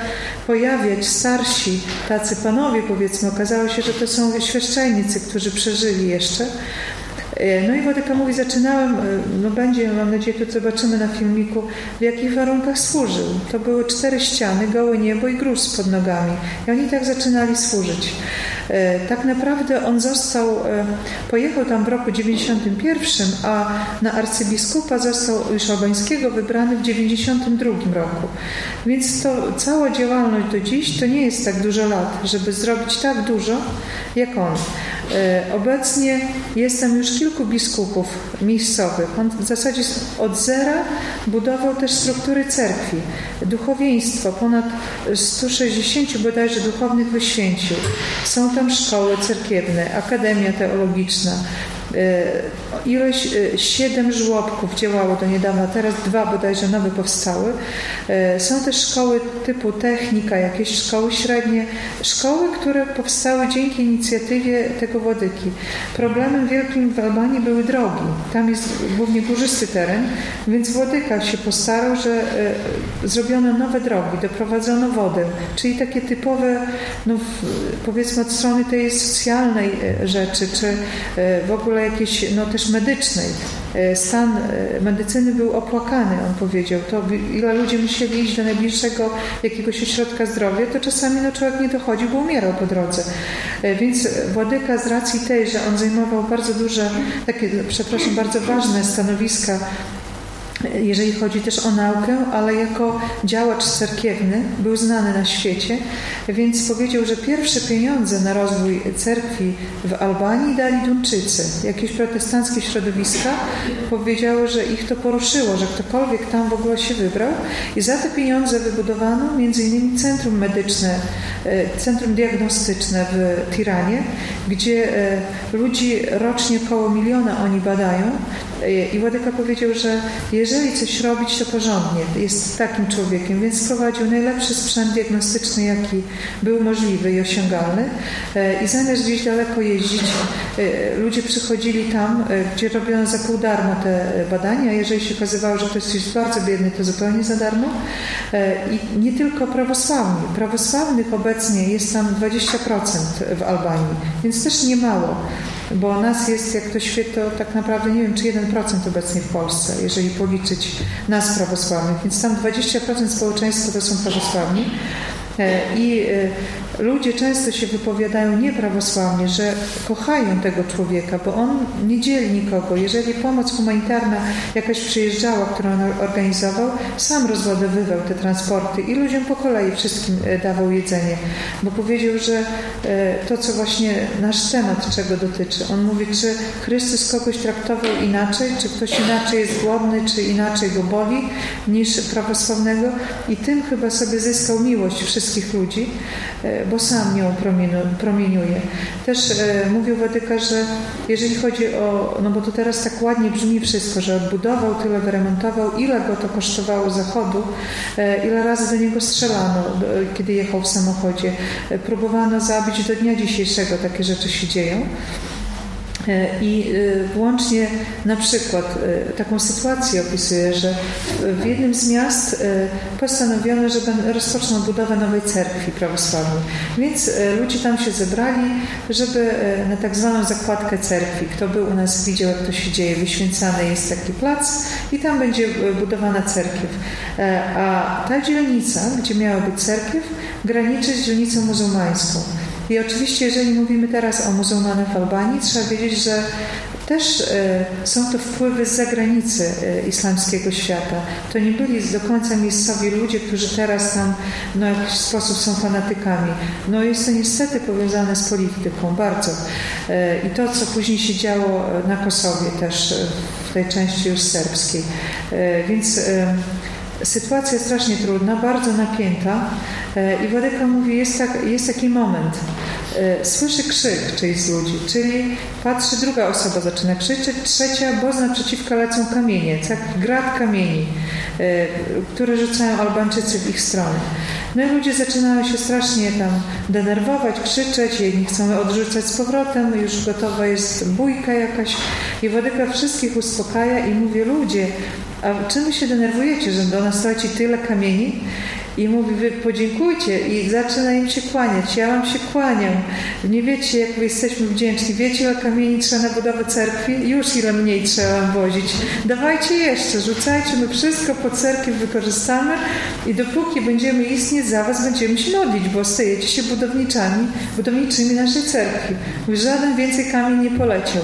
pojawiać starsi, tacy panowie powiedzmy. Okazało się, że to są świeszczeńnicy, którzy przeżyli jeszcze. E, no i Wodyka mówi, zaczynałem, e, no będzie, mam nadzieję, to zobaczymy na filmiku, w jakich warunkach służył. To były cztery ściany, gołe niebo i gruz pod nogami. I oni tak zaczynali służyć. E, tak naprawdę on został, pojechał tam w roku 91, a na arcybiskupa został już albańskiego wybrany w 92 roku. Więc to cała działalność do dziś to nie jest tak dużo lat, żeby zrobić tak dużo jak on. Obecnie jest tam już kilku biskupów miejscowych. On w zasadzie od zera budował też struktury cerkwi, duchowieństwo, ponad 160 bodajże duchownych wyświęcił. Są tam szkoły cerkiewne, akademia teologiczna, ilość, e, siedem żłobków działało do niedawna, teraz dwa bodajże nowe powstały. E, są też szkoły typu technika, jakieś szkoły średnie, szkoły, które powstały dzięki inicjatywie tego Władyki. Problemem wielkim w Albanii były drogi. Tam jest głównie górzysty teren, więc Władyka się postarał, że zrobiono nowe drogi, doprowadzono wodę, czyli takie typowe, no, powiedzmy od strony tej socjalnej rzeczy, czy w ogóle ogóle jakiejś, no też medycznej. E, stan e, medycyny był opłakany, on powiedział. To ile ludzie musieli iść do najbliższego jakiegoś ośrodka zdrowia, to czasami no, człowiek nie dochodził, bo umierał po drodze. E, więc Władyka z racji tej, że on zajmował bardzo duże, takie, przepraszam, bardzo ważne stanowiska jeżeli chodzi też o naukę, ale jako działacz cerkiewny był znany na świecie, więc powiedział, że pierwsze pieniądze na rozwój cerkwi w Albanii dali Duńczycy. Jakieś protestanckie środowiska powiedziały, że ich to poruszyło, że ktokolwiek tam w ogóle się wybrał i za te pieniądze wybudowano innymi centrum medyczne, e, centrum diagnostyczne w Tiranie, gdzie e, ludzi rocznie około miliona oni badają i Ładyka powiedział, że jeżeli coś robić, to porządnie. Jest takim człowiekiem, więc wprowadził najlepszy sprzęt diagnostyczny, jaki był możliwy i osiągalny. E, I zamiast gdzieś daleko jeździć, e, ludzie przychodzili tam, e, gdzie robiono za pół darmo te badania. Jeżeli się okazywało, że ktoś jest bardzo biedny, to zupełnie za darmo. I nie tylko prawosławni. Prawosławnych obecnie jest tam 20% w Albanii, więc też nie mało bo nas jest, jak to świetło, tak naprawdę nie wiem, czy 1% obecnie w Polsce, jeżeli policzyć nas prawosławnych, więc tam 20% społeczeństwa to są prawosławni. I ludzie często się wypowiadają nieprawosławnie, że kochają tego człowieka, bo on nie dzieli nikogo. Jeżeli pomoc humanitarna jakaś przyjeżdżała, którą on organizował, sam rozładowywał te transporty i ludziom po kolei wszystkim dawał jedzenie, bo powiedział, że to, co właśnie nasz temat, czego dotyczy, on mówi, czy Chrystus kogoś traktował inaczej, czy ktoś inaczej jest głodny, czy inaczej go boli niż prawosławnego i tym chyba sobie zyskał miłość wszystkich ludzi, e, bo sam ją promieniuje. Też e, mówił Wadyka, że jeżeli chodzi o, no bo to teraz tak ładnie brzmi wszystko, że odbudował, tyle wyremontował, ile go to kosztowało zachodu, e, ile razy do niego strzelano, kiedy jechał w samochodzie. Próbowano zabić do dnia dzisiejszego, takie rzeczy się dzieją. E, I e, włącznie na przykład e, taką sytuację opisuje, że w jednym z miast postanowiono, że rozpoczną budowę nowej cerkwi prawosławnej. Więc ludzie tam się zebrali, żeby na tak zwaną zakładkę cerkwi. Kto był u nas, widział jak to się dzieje. Wyświęcany jest taki plac i tam będzie budowana cerkiew. A ta dzielnica, gdzie miała być cerkiew, graniczy z dzielnicą muzułmańską. I oczywiście, jeżeli mówimy teraz o muzułmanach w Albanii, trzeba wiedzieć, że też e, są to wpływy z zagranicy e, islamskiego świata. To nie byli do końca miejscowi ludzie, którzy teraz tam no, w jakiś sposób są fanatykami. No jest to niestety powiązane z polityką, bardzo. E, I to, co później się działo na Kosowie też, w tej części już serbskiej. Więc sytuacja strasznie trudna, bardzo napięta e, i Wadyka mówi, jest, tak, jest taki moment, e, słyszy krzyk czyjś z ludzi, czyli patrzy, druga osoba zaczyna krzyczeć, trzecia, bo z naprzeciwka lecą kamienie, tak, grad kamieni, e, które rzucają Albańczycy w ich stronę. No i ludzie zaczynają się strasznie tam denerwować, krzyczeć, jedni chcą odrzucać z powrotem, już gotowa jest bójka jakaś i Wadyka wszystkich uspokaja i mówi, ludzie, a czym się denerwujecie, że do nas leci tyle kamieni? I mówi, wy podziękujcie i zaczyna im się kłaniać. Ja wam się kłaniam. Nie wiecie, jak jesteśmy wdzięczni. Wiecie, ile kamieni trzeba na budowę cerkwi? Już ile mniej trzeba wam wozić. Dawajcie jeszcze, rzucajcie, my wszystko po cerkwi wykorzystamy i dopóki będziemy istnieć za was, będziemy się modlić, bo stajecie się budowniczami, budowniczymi naszej cerkwi. Żaden więcej kamień nie poleciał.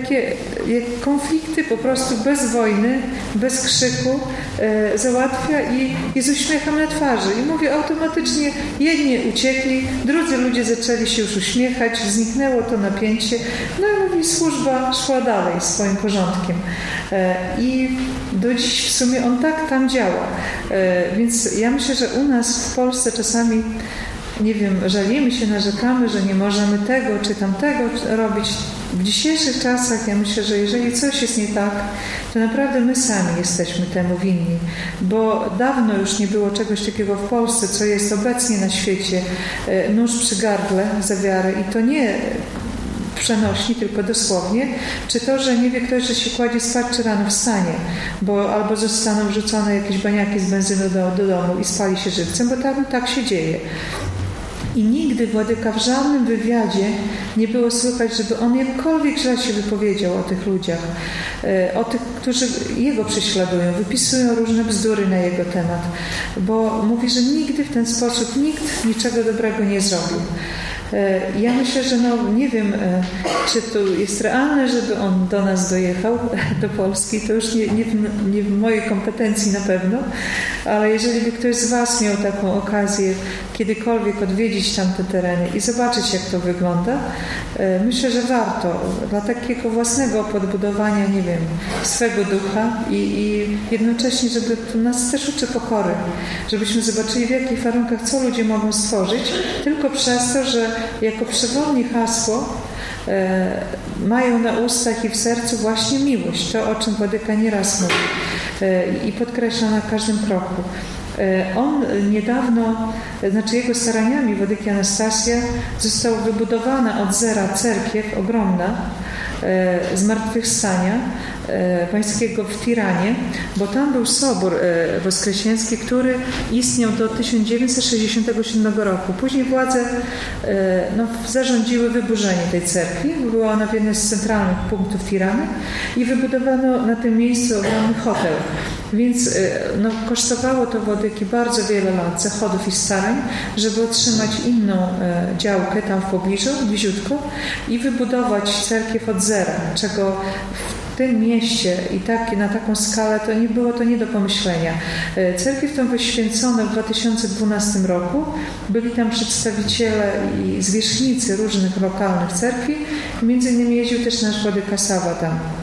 Takie konflikty po prostu bez wojny, bez krzyku e, załatwia i, i z uśmiechem na twarzy. I mówię, automatycznie jedni uciekli, drudzy ludzie zaczęli się już uśmiechać, zniknęło to napięcie. No i mówi, służba szła dalej swoim porządkiem. E, I do dziś w sumie on tak tam działa. E, więc ja myślę, że u nas w Polsce czasami nie wiem, żalimy się, narzekamy, że nie możemy tego czy tamtego robić. W dzisiejszych czasach ja myślę, że jeżeli coś jest nie tak, to naprawdę my sami jesteśmy temu winni, bo dawno już nie było czegoś takiego w Polsce, co jest obecnie na świecie, e, nóż przy gardle za wiarę i to nie przenośni, tylko dosłownie, czy to, że nie wie ktoś, że się kładzie spać, czy rano wstanie, bo albo zostaną wrzucone jakieś baniaki z benzyny do, do domu i spali się żywcem, bo tam tak się dzieje. I nigdy Władyka w żadnym wywiadzie nie było słychać, żeby on jakkolwiek źle się wypowiedział o tych ludziach, e, o tych, którzy jego prześladują, wypisują różne bzdury na jego temat, bo mówi, że nigdy w ten sposób nikt niczego dobrego nie zrobił. E, ja myślę, że no nie wiem, e, czy to jest realne, żeby on do nas dojechał, do Polski, to już nie, nie, w, nie w mojej kompetencji na pewno, ale jeżeli by ktoś z Was miał taką okazję kiedykolwiek odwiedzić tamte tereny i zobaczyć, jak to wygląda, e, myślę, że warto. Dla takiego własnego podbudowania, nie wiem, swego ducha i, i jednocześnie, żeby to nas też uczy pokory, żebyśmy zobaczyli, w jakich warunkach co ludzie mogą stworzyć, tylko przez to, że jako przewodnie hasło e, mają na ustach i w sercu właśnie miłość, to o czym Władyka nieraz mówi e, i podkreśla na każdym kroku. E, on niedawno, znaczy jego staraniami Władyki Anastasja została wybudowana od zera cerkiew ogromna, zmartwychwstania, e, pańskiego w Tiranie, bo tam był sobór e, woskreśniański, który istniał do 1967 roku. Później władze no, zarządziły wyburzenie tej cerkwi. Była ona w jednym z centralnych punktów Tirany i wybudowano na tym miejscu ogromny hotel. Więc no, kosztowało to Wodyki bardzo wiele lat zachodów i starań, żeby otrzymać inną działkę tam w pobliżu, bliziutko i wybudować cerkiew od zera, czego w tym mieście i tak, na taką skalę to nie było to nie do pomyślenia. E, cerkiew tą wyświęcono w 2012 roku. Byli tam przedstawiciele i zwierzchnicy różnych lokalnych cerkwi. Między innymi jeździł też nasz Władysław Sawa tam.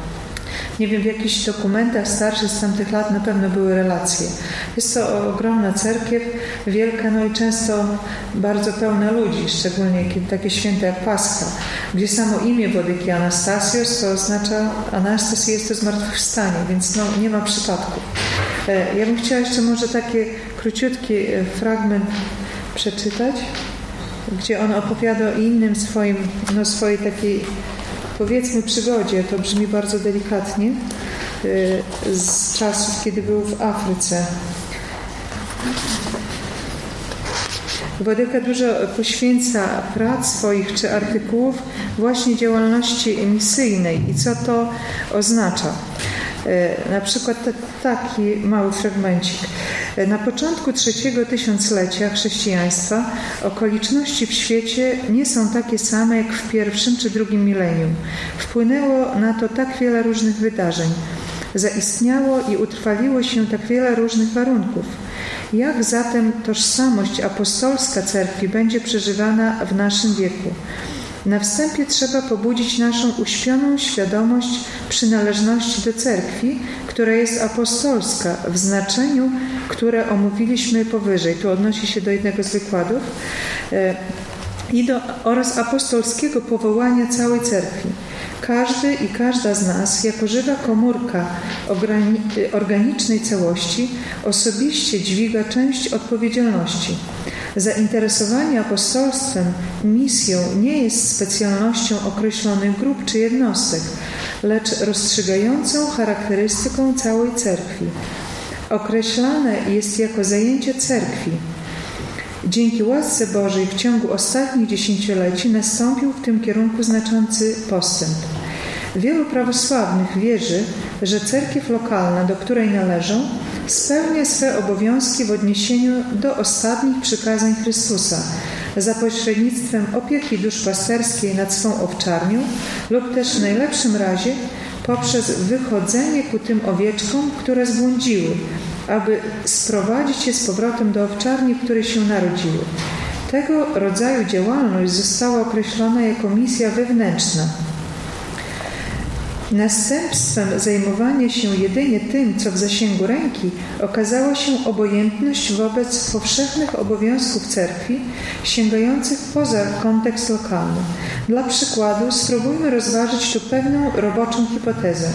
Nie wiem, w jakichś dokumentach starszych z tamtych lat na pewno były relacje. Jest to ogromna cerkiew, wielka, no i często bardzo pełna ludzi, szczególnie takie święte jak Pascha, gdzie samo imię Włodyki Anastasios to oznacza, Anastasia jest to zmartwychwstanie, więc no, nie ma przypadku. E, ja bym chciała jeszcze może taki króciutki e, fragment przeczytać, gdzie on opowiada o innym swoim, no swojej takiej powiedzmy przygodzie, to brzmi bardzo delikatnie, y, z czasów, kiedy był w Afryce. Władeka dużo poświęca prac swoich czy artykułów właśnie działalności emisyjnej i co to oznacza. Y, na przykład taki mały fragmencik. Na początku trzeciego tysiąclecia chrześcijaństwa okoliczności w świecie nie są takie same jak w pierwszym czy drugim milenium. Wpłynęło na to tak wiele różnych wydarzeń. Zaistniało i utrwaliło się tak wiele różnych warunków. Jak zatem tożsamość apostolska cerkwi będzie przeżywana w naszym wieku? Na wstępie trzeba pobudzić naszą uśpioną świadomość przynależności do cerkwi, która jest apostolska w znaczeniu, które omówiliśmy powyżej. Tu odnosi się do jednego z wykładów. E, I do, oraz apostolskiego powołania całej cerkwi. Każdy i każda z nas, jako żywa komórka organicznej całości, osobiście dźwiga część odpowiedzialności. Zainteresowanie apostolstwem, misją nie jest specjalnością określonych grup czy jednostek, lecz rozstrzygającą charakterystyką całej cerkwi. Określane jest jako zajęcie cerkwi. Dzięki łasce Bożej w ciągu ostatnich dziesięcioleci nastąpił w tym kierunku znaczący postęp. Wielu prawosławnych wierzy, że cerkiew lokalna, do której należą, spełnia swe obowiązki w odniesieniu do ostatnich przykazań Chrystusa za pośrednictwem opieki duszpasterskiej nad swą owczarnią lub też w najlepszym razie poprzez wychodzenie ku tym owieczkom, które zbłądziły, aby sprowadzić je z powrotem do owczarni, w której się narodziły. Tego rodzaju działalność została określona jako misja wewnętrzna, Następstwem zajmowania się jedynie tym, co w zasięgu ręki, okazała się obojętność wobec powszechnych obowiązków cerkwi, sięgających poza kontekst lokalny. Dla przykładu spróbujmy rozważyć tu pewną roboczą hipotezę.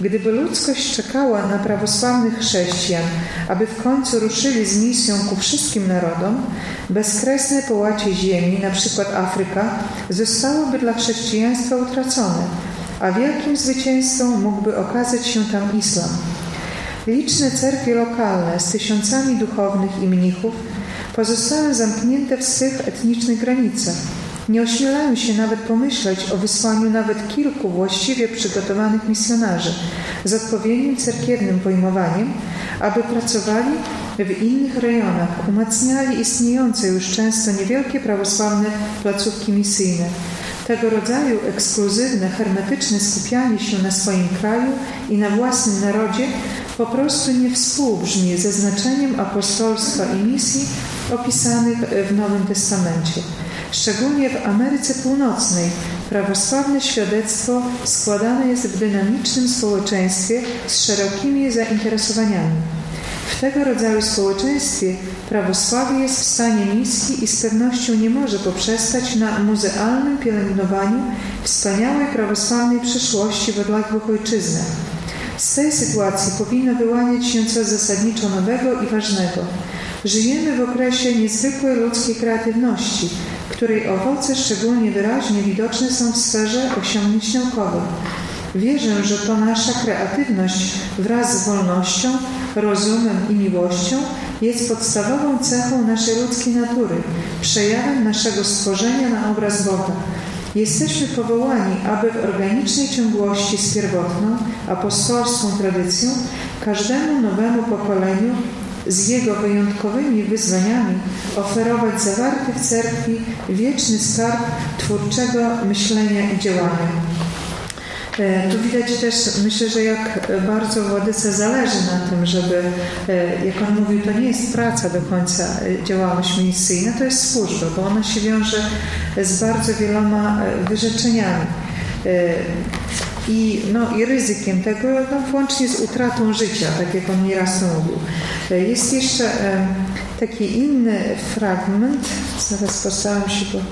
Gdyby ludzkość czekała na prawosławnych chrześcijan, aby w końcu ruszyli z misją ku wszystkim narodom, bezkresne połacie ziemi, np. Afryka, zostałoby dla chrześcijaństwa utracone a wielkim zwycięzcą mógłby okazać się tam islam. Liczne cerkwie lokalne z tysiącami duchownych i mnichów pozostały zamknięte w swych etnicznych granicach. Nie ośmielają się nawet pomyśleć o wysłaniu nawet kilku właściwie przygotowanych misjonarzy z odpowiednim cerkiewnym pojmowaniem, aby pracowali w innych rejonach, umacniali istniejące już często niewielkie prawosławne placówki misyjne tego rodzaju ekskluzywne, hermetyczne skupianie się na swoim kraju i na własnym narodzie po prostu nie współbrzmi ze znaczeniem apostolstwa i misji opisanych w Nowym Testamencie. Szczególnie w Ameryce Północnej prawosławne świadectwo składane jest w dynamicznym społeczeństwie z szerokimi zainteresowaniami. W tego rodzaju społeczeństwie prawosławie jest w stanie niski i z pewnością nie może poprzestać na muzealnym pielęgnowaniu wspaniałej prawosławnej przyszłości w odległych ojczyznach. Z tej sytuacji powinno wyłaniać się coś zasadniczo nowego i ważnego. Żyjemy w okresie niezwykłej ludzkiej kreatywności, której owoce szczególnie wyraźnie widoczne są w sferze osiągnięć naukowych. Wierzę, że to nasza kreatywność wraz z wolnością, rozumem i miłością jest podstawową cechą naszej ludzkiej natury, przejawem naszego stworzenia na obraz Boga. Jesteśmy powołani, aby w organicznej ciągłości z pierwotną, apostolską tradycją każdemu nowemu pokoleniu z jego wyjątkowymi wyzwaniami oferować zawarty w cerkwi wieczny skarb twórczego myślenia i działania. E, tu widać też, myślę, że jak bardzo Władyce zależy na tym, żeby, e, jak on mówił, to nie jest praca do końca e, działalność misyjna, to jest służba, bo ona się wiąże z bardzo wieloma wyrzeczeniami i, no, i ryzykiem tego, no, włącznie z utratą życia, tak jak on nieraz mówił. Jest jeszcze taki inny fragment, zaraz postaram się go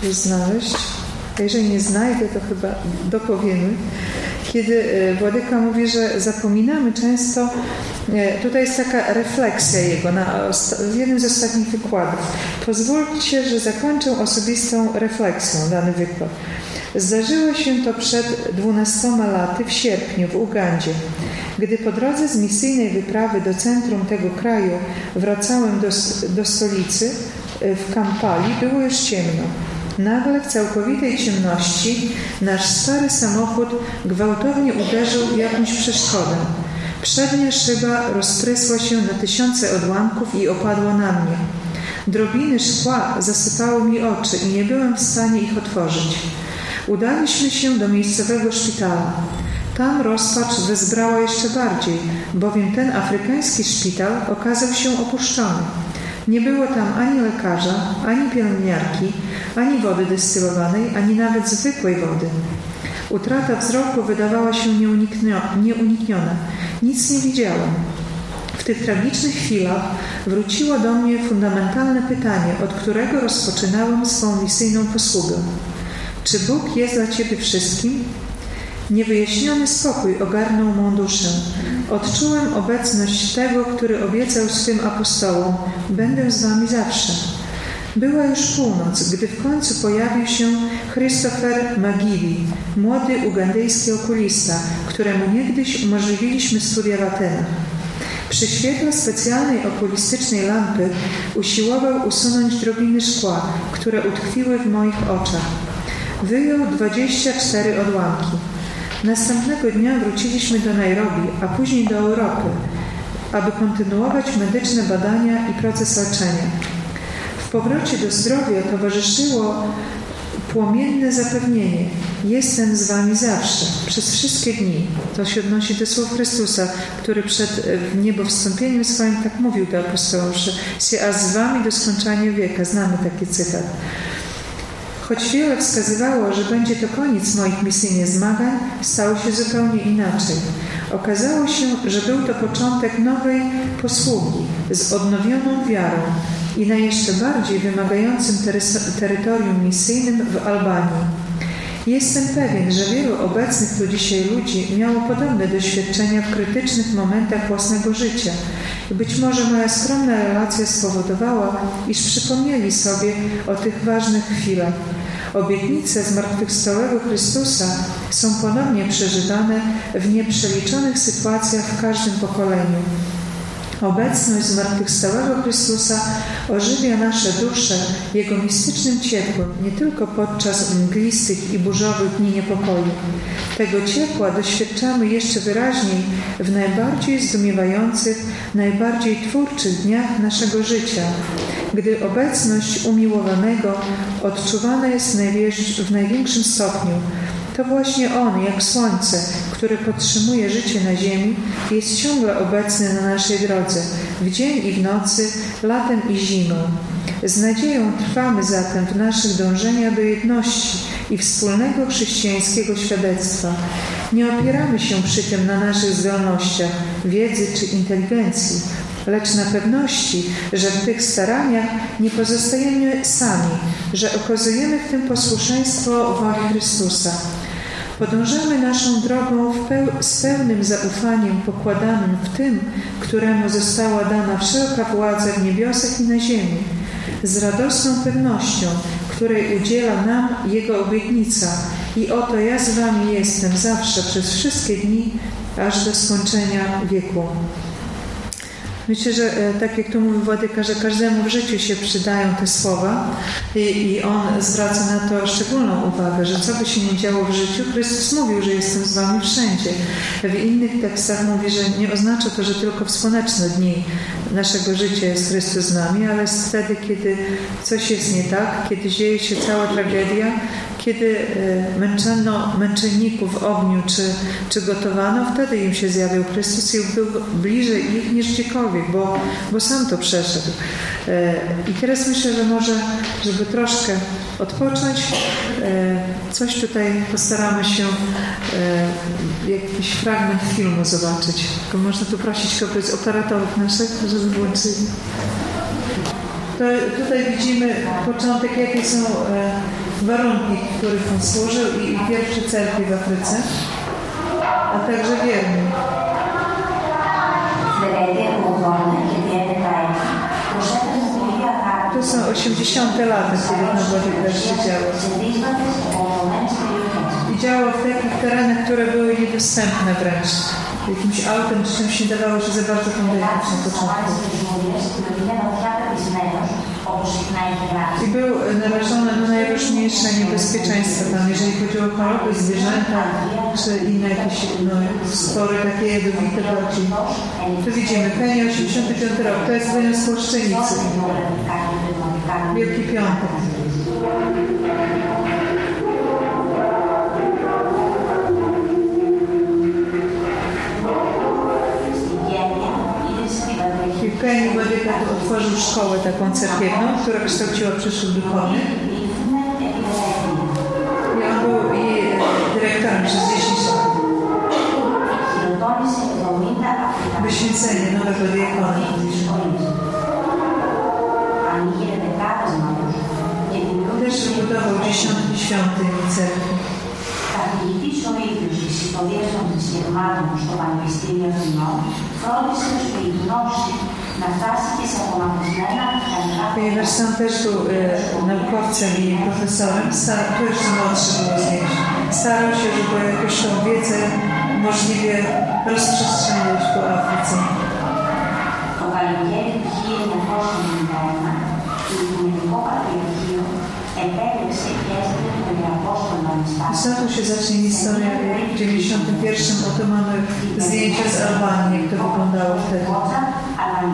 tu znaleźć. Jeżeli nie znajdę, to chyba dopowiemy. Kiedy e, Władyka mówi, że zapominamy często, e, tutaj jest taka refleksja jego na, jednym z ostatnich wykładów. Pozwólcie, że zakończę osobistą refleksją dany wykład. Zdarzyło się to przed dwunastoma laty w sierpniu w Ugandzie. Gdy po drodze z misyjnej wyprawy do centrum tego kraju wracałem do, do stolicy e, w Kampali, było już ciemno. Nagle w całkowitej ciemności nasz stary samochód gwałtownie uderzył jakąś przeszkodę. Przednia szyba rozprysła się na tysiące odłamków i opadła na mnie. Drobiny szkła zasypały mi oczy i nie byłem w stanie ich otworzyć. Udaliśmy się do miejscowego szpitala. Tam rozpacz wezbrała jeszcze bardziej, bowiem ten afrykański szpital okazał się opuszczony. Nie było tam ani lekarza, ani pielęgniarki, ani wody destylowanej, ani nawet zwykłej wody. Utrata wzroku wydawała się nieunikniona. Nic nie widziałem. W tych tragicznych chwilach wróciło do mnie fundamentalne pytanie, od którego rozpoczynałem swą misyjną posługę. Czy Bóg jest dla Ciebie wszystkim? Niewyjaśniony spokój ogarnął mą duszę. Odczułem obecność tego, który obiecał swym apostołom: Będę z Wami zawsze. Była już północ, gdy w końcu pojawił się Christopher Magili, młody ugandyjski okulista, któremu niegdyś umożliwiliśmy studia w Atenach. Przy świetle specjalnej okulistycznej lampy usiłował usunąć drobiny szkła, które utkwiły w moich oczach. Wyjął 24 odłamki. Następnego dnia wróciliśmy do Nairobi, a później do Europy, aby kontynuować medyczne badania i proces leczenia. Powrocie do zdrowia towarzyszyło płomienne zapewnienie: Jestem z Wami zawsze, przez wszystkie dni. To się odnosi do słów Chrystusa, który przed niebo wstąpieniem swoim tak mówił do apostołów, że a z Wami do skończenia wieka. Znamy taki cytat. Choć wiele wskazywało, że będzie to koniec moich misyjnych zmagań, stało się zupełnie inaczej. Okazało się, że był to początek nowej posługi z odnowioną wiarą i na jeszcze bardziej wymagającym terytorium misyjnym w Albanii. Jestem pewien, że wielu obecnych tu dzisiaj ludzi miało podobne doświadczenia w krytycznych momentach własnego życia. Być może moja skromna relacja spowodowała, iż przypomnieli sobie o tych ważnych chwilach. Obietnice zmartwychwstałego Chrystusa są ponownie przeżywane w nieprzeliczonych sytuacjach w każdym pokoleniu. Obecność zmartwychwstałego Chrystusa ożywia nasze dusze Jego mistycznym ciepłem, nie tylko podczas mglistych i burzowych dni niepokoju. Tego ciepła doświadczamy jeszcze wyraźniej w najbardziej zdumiewających, najbardziej twórczych dniach naszego życia, gdy obecność umiłowanego odczuwana jest w największym stopniu, to właśnie On, jak słońce, które podtrzymuje życie na ziemi, jest ciągle obecny na naszej drodze, w dzień i w nocy, latem i zimą. Z nadzieją trwamy zatem w naszych dążeniach do jedności i wspólnego chrześcijańskiego świadectwa. Nie opieramy się przy tym na naszych zdolnościach, wiedzy czy inteligencji, lecz na pewności, że w tych staraniach nie pozostajemy sami, że okazujemy w tym posłuszeństwo woli Chrystusa. Podążamy naszą drogą peł z pełnym zaufaniem pokładanym w tym, któremu została dana wszelka władza w niebiosach i na ziemi, z radosną pewnością, której udziela nam Jego obietnica. I oto ja z wami jestem zawsze przez wszystkie dni, aż do skończenia wieku. Myślę, że e, tak jak tu mówił Władyka, że każdemu w życiu się przydają te słowa i, i on zwraca na to szczególną uwagę, że co by się nie działo w życiu, Chrystus mówił, że jestem z wami wszędzie. W innych tekstach mówi, że nie oznacza to, że tylko w słoneczne dni naszego życia jest Chrystus z nami, ale wtedy, kiedy coś jest nie tak, kiedy dzieje się cała tragedia, kiedy e, męczono męczenników w ogniu czy, czy gotowano, wtedy im się zjawił Chrystus i był bliżej ich niż gdziekolwiek, bo, bo sam to przeszedł. E, I teraz myślę, że może, żeby troszkę odpocząć, e, coś tutaj postaramy się jakiś fragment filmu zobaczyć. Tylko można tu prosić kogoś z operatorów naszych, żeby włączyli. To tutaj widzimy początek, jakie są warunki, w których on służył i, i pierwsze cerkwie w Afryce, a także wierni. To są 80. lata, kiedy na Władysławie się działo. I działo w takich terenach, które były niedostępne wręcz. Jakimś autem czy czymś nie dawało się za bardzo tam na początku. I był narażony na najróżniejsze niebezpieczeństwa tam, jeżeli chodziło o choroby, zwierzęta, czy inne jakieś no, spory takie jadowite bardziej. Tu widzimy, Kenia 85 rok, to jest wyniósł Płaszczynicy. Wielki Piątek. Kenny Bodyka otworzył szkołę taką cerkiewną, która kształciła przyszłych duchownych. I on był i dyrektorem przez 10 lat. Wyświęcenie nowego diakona. Też wybudował dziesiątki świątyń i cerkwi. Καθηγητής ο ίδιος της υποδίωσης των σχεδμάτων στο Πανεπιστήμιο Αθηνών φρόντισε ώστε η γνώση Ponieważ sam też był e, naukowcem i profesorem, star, tu jeszcze młodszy był z starał się, żeby jakoś tą wiedzę możliwie rozprzestrzeniać po Afryce. Za to się zacznie historia w 91 oto mamy zdjęcia z Albanii, jak to wyglądało wtedy. W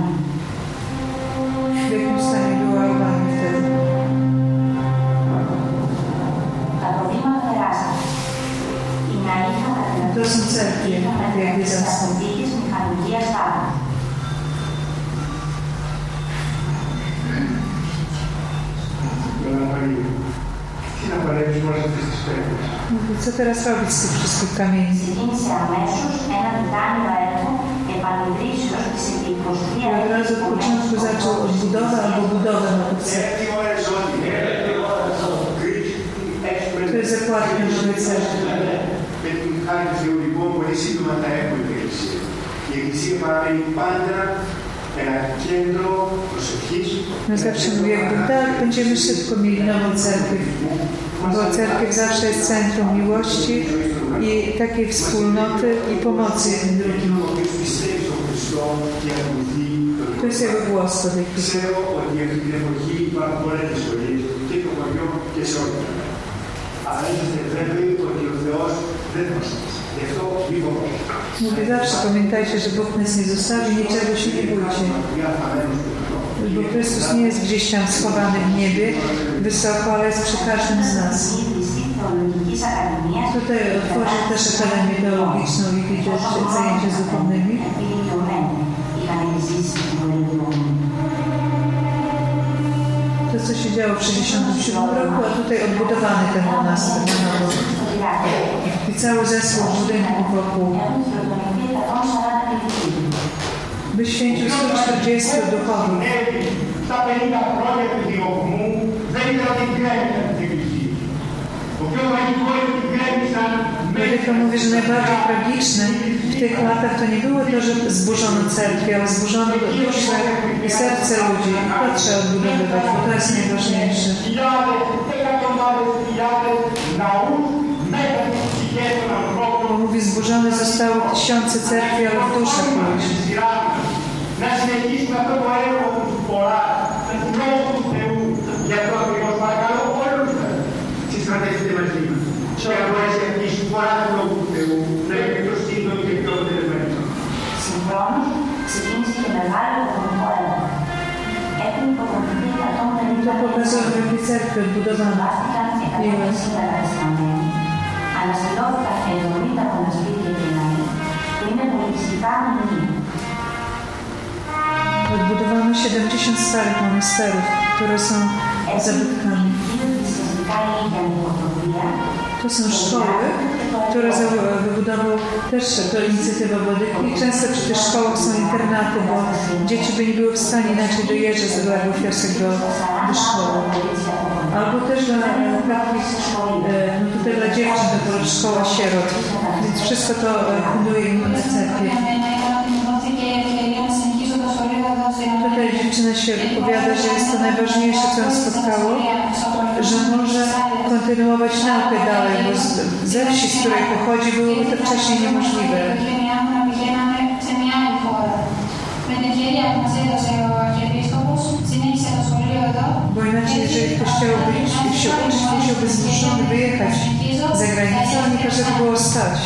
jakim stanie była Albania wtedy? To są cerkwie, jak Bizancjum. Co teraz robić z tych wszystkich kamieni? I od razu od początku zaczął odbudowę albo budowę nowych cerkwi. To jest zakładka nowej cerkwi. Η Εκκλησία παραμένει πάντα ένα κέντρο προσευχής. No zawsze mówię, jakby tak, będziemy szybko mieli nową cerkiew. Bo cerkiew zawsze jest centrum miłości i takiej wspólnoty i pomocy jednym drugim. To jest jego głos do tej chwili. Mówi zawsze, pamiętajcie, że Bóg nas nie zostawi, niczego się nie bójcie. Bo Chrystus nie jest gdzieś tam schowany w niebie, wysoko, ale jest przy każdym z nas. Tutaj otworzę też Akademię Teologiczną i widzę zajęcia z duchownymi. To, co się działo w 1967 roku, a tutaj odbudowany ten monastyrz na. I cały zespół budynków wokół. Wyświęcił 140 duchownych. Meryka mówi, że najbardziej tragiczne w tych latach to nie było to, że zburzono cerkwie, ale zburzono duszę i serce ludzi. I to trzeba odbudowywać, bo to jest najważniejsze. Bo mówi, zburzone zostały tysiące cerkwi, ale w duszach ludzi. Nasze to mają od Boga, 4 roku temu najwidoczniej do niekiego dyrybentu. Συγχρόνως, ξεκίνησε και μεγάλη επαναφορά. Έχουν υποτροφηθεί 150 cerkwy budowano. Ανασυλλώθηκαν 70 μοναστήρια και ναοί που είναι πολιτιστικά μνημεία. Odbudowano 70 starych monasterów, które są zabytkami. To są szkoły, które wybudował też to inicjatywa Władyki. I często przy tych szkołach są internaty, bo dzieci by nie były w stanie inaczej dojeżdżać z odległych wiosek do, do szkoły. Albo też dla e, takich, e, no tutaj dla dziewczyn to była szkoła sierot. Więc wszystko to e, funduje inne cerkwie. Tutaj dziewczyna się wypowiada, że jest to najważniejsze, co ją spotkało, że może kontynuować naukę dalej, bo ze wsi, z której pochodzi, byłoby to wcześniej niemożliwe. Bo inaczej, jeżeli ktoś chciałby się uczyć, musiałby zmuszony wyjechać za granicę, a nie każdego było stać.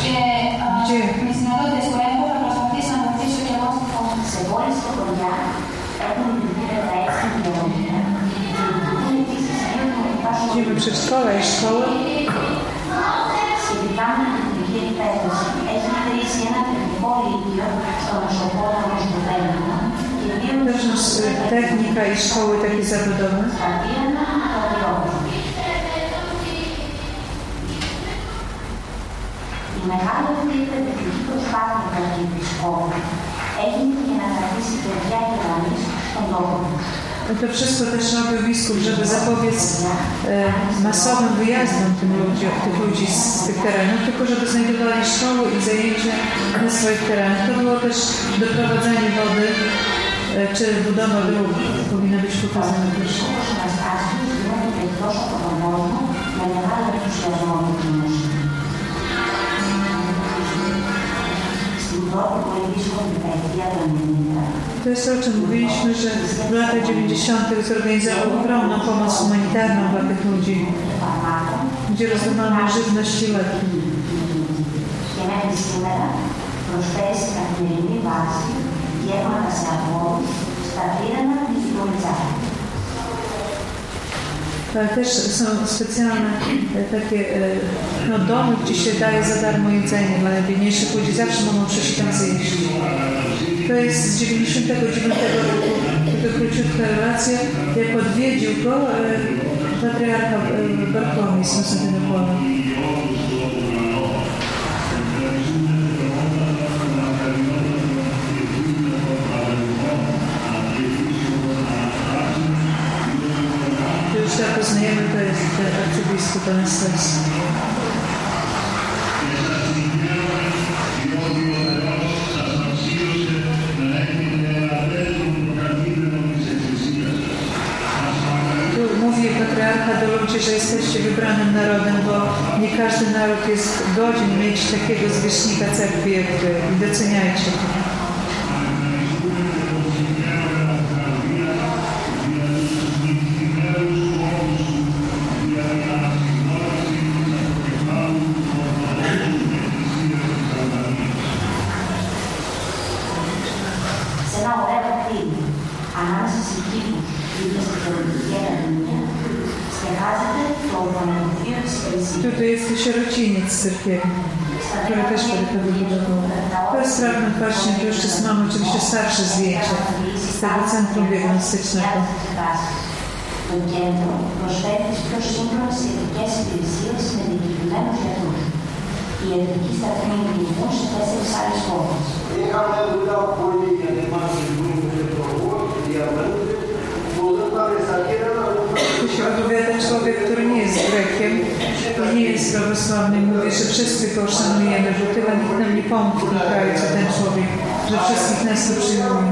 Chodzimy przez szkołę i szkołę. Με την πτυχή εκπαίδευση. Έχει χτίσει ένα τεχνικό ίδιο στο νοσοκόμα νοσοκόμα και δύο τεχνικά η σχόλη τα έχεις. Τα να Η μεγάλη αυτή η παιδευτική του έγινε για να κρατήσει παιδιά και γονείς στον τόπο τους. to wszystko też robił biskup, żeby zapobiec e, masowym wyjazdom tych ludzi, tych ludzi z tych terenów, tylko żeby znajdowali szkoły i zajęcia na swoich terenach. To było też doprowadzenie wody e, czy budowa dróg powinna być pokazana też. Proszę. To jest to, o czym mówiliśmy, że w latach 90. zorganizował ogromną pomoc humanitarną dla tych ludzi, φαρμάκων gdzie rozdawano żywność i leki. και μέχρι σήμερα προσφέρει σε καθημερινή βάση γεύματα σε αγώνες στα πύρανα της Λουτζάκη. Też są specjalne e, takie e, no, domy, gdzie się daje za darmo jedzenie dla najbiedniejszych ludzi. Zawsze mogą przyjść tam zjeść. To jest z 99 roku. Tylko króciutka relacja. Jak odwiedził go e, patriarcha Bartłomiej z Konstantynopola. Arcybiskup Anastazji. Mówi patriarcha do ludzi, że jesteście wybranym narodem, bo nie każdy naród jest godzien mieć takiego zwierzchnika cerkwi jak wy i doceniajcie to. Tutaj jest to sierociniec cerkiewny, który też Paryka wybudował. To jest fragment właśnie, tu jeszcze mamy oczywiście starsze zdjęcia z tego centrum diagnostycznego. Το κέντρο προσφέρει τις πιο σύγχρονες ιατρικές υπηρεσίες με διοικητημένους γιατρούς. Η ιατρική σταθμή λειτουργούν σε τέσσερις άλλες χώρες. Είχαμε δουλειά πολύ się odpowiada człowiek, który nie jest Grekiem i nie jest prawosławny. Mówię, że wszyscy go szanujemy, bo tyle nikt nam nie pomógł w tym kraju, co ten człowiek, że wszystkich nas tu przyjmuje.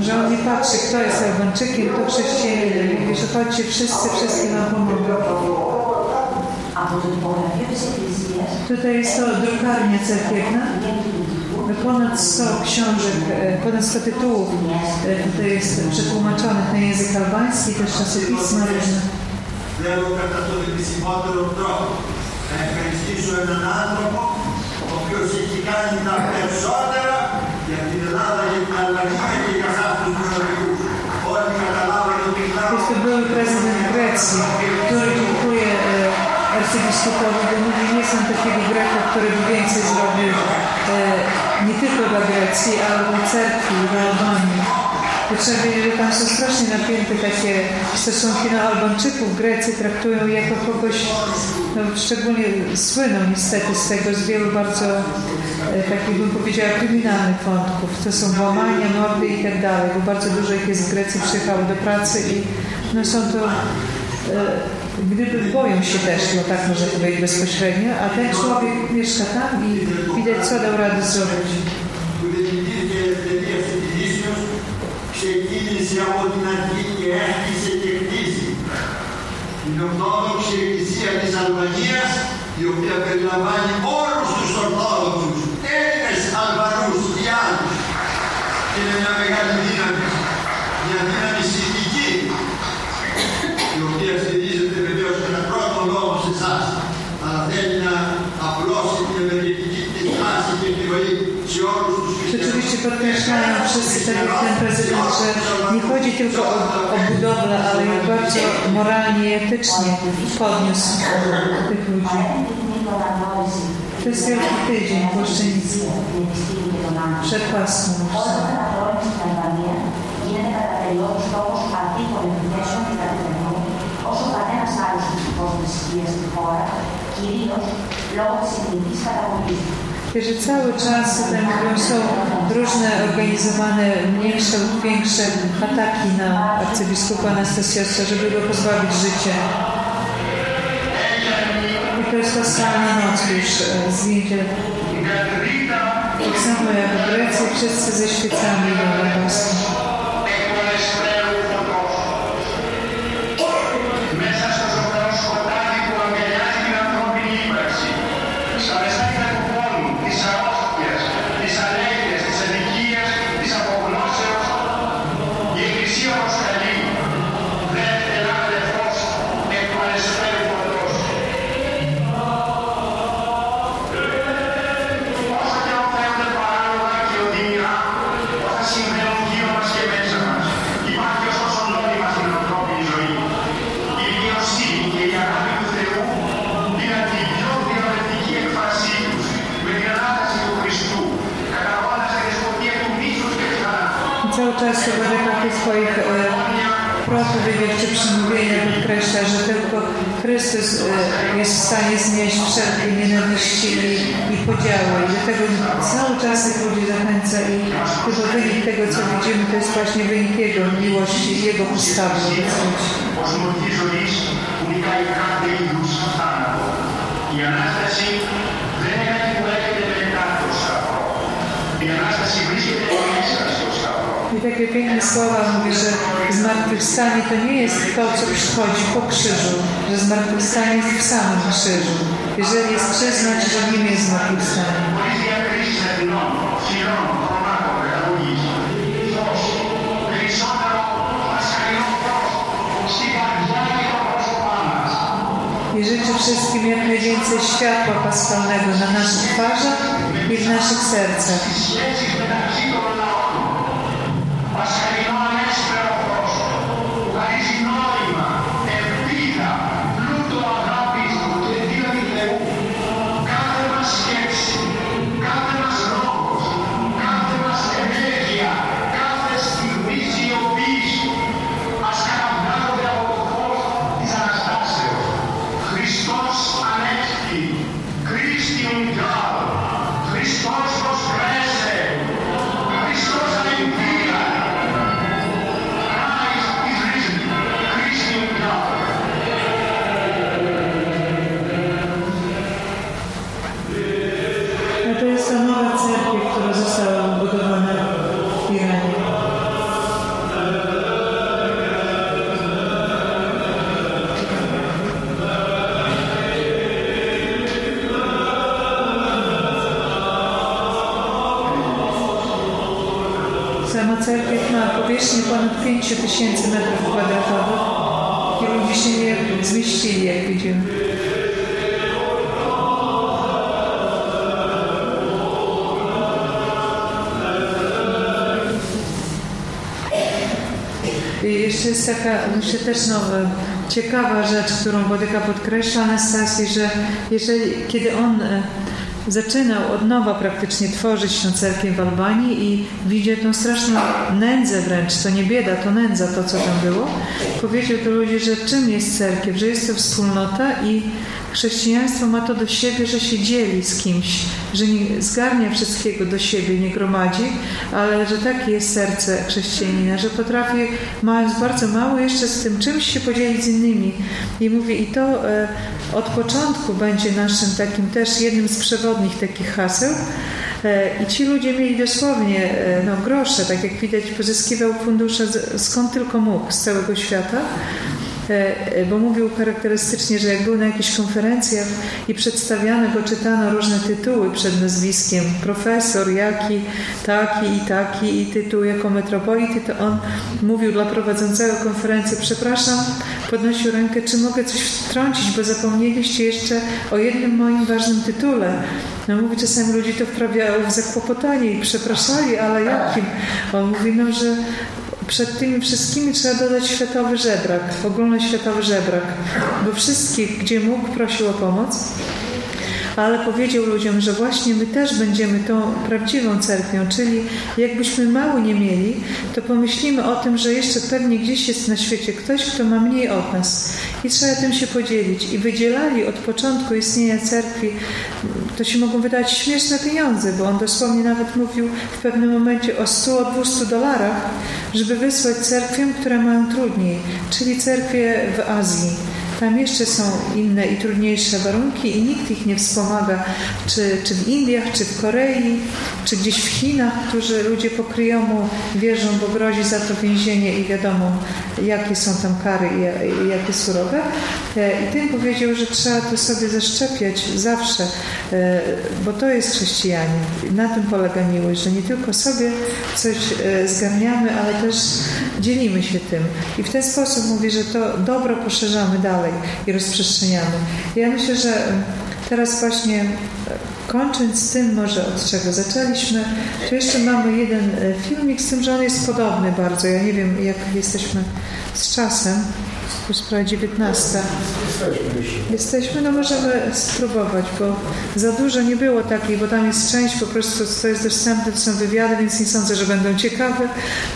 Że on nie patrzy, kto jest Albańczykiem, kto chrześcijaninem. Mówi, że chodźcie wszyscy, wszystkie nam pomogą. Tutaj jest to drukarnia cerkiewna Ponad 100 książek, e, ponad 100 tytułów e, tutaj jest przetłumaczonych na język albański, też czasopisma różne. Θέλω κατά τον επισημότερο τρόπο να ευχαριστήσω έναν άνθρωπο ο οποίος έχει κάνει τα περισσότερα για την Ελλάδα, για την Αλβανία και για εσάς τους μειονοτικούς. Όλοι καταλάβατε ότι μιλάω Jest to były prezydent Grecji, który dziękuję e, arcybiskupowi, bo mówi, nie są takiego Greka, który by więcej zrobił e, nie tylko dla Grecji, ale dla cerkwi, dla Albanii. Wiedzieć, że tam są strasznie napięte takie stosunki na Albańczyków. Grecy traktują jako kogoś, no, szczególnie słyną niestety z tego, z wielu bardzo e, takich, bym powiedziała, kryminalnych wątków. To są włamania, mordy i tak dalej, bo bardzo dużo ich jest w Grecji, przyjechało do pracy i no, są to e, Gdyby boją się też, no tak można powiedzieć bezpośrednio, a ten człowiek mieszka tam i widać, co dał radę zrobić. που δημιουργήθηκε η ελευθερία αυτή της Ίσιος ξεκίνησε από την αρχή και έκτισε και χτίζει. Την Ορθόδοξη Εκκλησία της Αλβανίας η οποία περιλαμβάνει όλους τους Ορθόδοξους, Έλληνες, Αλβανούς και άλλους. Και είναι μια μεγάλη δύναμη, podkreślają wszyscy, tak jak ten prezydent, że nie chodzi tylko o, o budowlę, ale jak bardzo moralnie i etycznie podniósł tych ludzi. To jest wielki tydzień płaszczyński przed Pasmą. Όταν αναγνώριση στην Αλβανία γίνεται κατά περιόδους λόγος αντίθων επιθέσεων και κατευθυνών, όσο κανένα άλλο τυπικό θρησκεία στη χώρα, κυρίω λόγω τη εθνική καταγωγή του. że cały czas mówią, są różne organizowane mniejsze lub większe ataki na arcybiskupa Anastasiosza, żeby go pozbawić życia. I to jest paschalna noc już, e, zdjęcie tak samo jak w Grecji, wszyscy ze świecami na Paschę. propowiedziach czy przemówieniach podkreśla, że tylko Chrystus e, jest w stanie znieść wszelkie nienawiści i, i podziały. I dlatego cały czas tych ludzi zachęca i chyba wynik tego, co widzimy, to jest właśnie wynik Jego miłości i Jego postawy wobec ludzi. Ως μορφή ζωής που νικάει κάθε είδους θάνατο. Η Ανάσταση δεν είναι κάτι που έρχεται μετά το σταυρό. Η Ανάσταση βρίσκεται μέσα στο σταυρό. i takie piękne słowa mówi, że zmartwychwstanie to nie jest to, co przychodzi po krzyżu, że zmartwychwstanie jest w samym krzyżu. Jeżeli jest krzyż, znaczy, że nim jest zmartwychwstanie. I życzę wszystkim jak najwięcej światła paschalnego na naszych twarzach i w naszych sercach. Cerkiew ma powierzchnię ponad 5 tysięcy metrów kwadratowych i ludzie się nie zmieścili, jak widzimy. I jeszcze jest taka, myślę też no, e, ciekawa rzecz, którą Bodyka podkreśla Anastasji, że jeżeli, kiedy on e, zaczynał od nowa praktycznie tworzyć tę cerkiew w Albanii i widział tą straszną nędzę wręcz, to nie bieda, to nędza, to co tam było, powiedział do ludzi, że czym jest cerkiew, że jest to wspólnota i Chrześcijaństwo ma to do siebie, że się dzieli z kimś, że nie zgarnia wszystkiego do siebie, nie gromadzi, ale że takie jest serce chrześcijanina, że potrafi, mając bardzo mało, jeszcze z tym czymś się podzielić z innymi. I mówi, i to e, od początku będzie naszym takim też jednym z przewodnich takich haseł. E, I ci ludzie mieli dosłownie e, no, grosze, tak jak widać, pozyskiwał fundusze skąd tylko mógł, z całego świata. E, e, bo mówił charakterystycznie, że jak był na jakichś konferencjach i przedstawiano go, czytano różne tytuły przed nazwiskiem, profesor jaki, taki i taki i tytuł jako metropolity, to on mówił dla prowadzącego konferencję, przepraszam, podnosił rękę, czy mogę coś wtrącić, bo zapomnieliście jeszcze o jednym moim ważnym tytule. No mówi, czasami ludzi to wprawiało w zakłopotanie i przepraszali, ale jakim? On mówi, no, że przed tymi wszystkimi trzeba dodać światowy żebrak, ogólnoświatowy żebrak, bo wszystkich, gdzie mógł, prosił o pomoc ale powiedział ludziom, że właśnie my też będziemy tą prawdziwą cerkwią, czyli jakbyśmy mało nie mieli, to pomyślimy o tym, że jeszcze pewnie gdzieś jest na świecie ktoś, kto ma mniej od nas i trzeba tym się podzielić. I wydzielali od początku istnienia cerkwi, to się mogą wydać śmieszne pieniądze, bo on dosłownie nawet mówił w pewnym momencie o 100-200 dolarach, żeby wysłać cerkwiom, które mają trudniej, czyli cerkwie w Azji tam jeszcze są inne i trudniejsze warunki i nikt ich nie wspomaga, czy, czy w Indiach, czy w Korei, czy gdzieś w Chinach, którzy ludzie pokryją mu wierzą, bo grozi za to więzienie i wiadomo, jakie są tam kary i, jakie surowe. E, I tym powiedział, że trzeba to sobie zaszczepiać zawsze, e, bo to jest chrześcijanie. Na tym polega miłość, że nie tylko sobie coś e, zgarniamy, ale też dzielimy się tym. I w ten sposób mówi, że to dobro poszerzamy dalej i rozprzestrzeniamy. Ja myślę, że teraz właśnie kończąc z tym może od czego zaczęliśmy, to jeszcze mamy jeden e, filmik z tym, że on jest podobny bardzo. Ja nie wiem, jak jesteśmy z czasem. Już prawie 19. Jesteśmy, no możemy spróbować, bo za dużo nie było takiej, bo tam jest część po prostu, co jest dostępne, to są wywiady, więc nie sądzę, że będą ciekawe,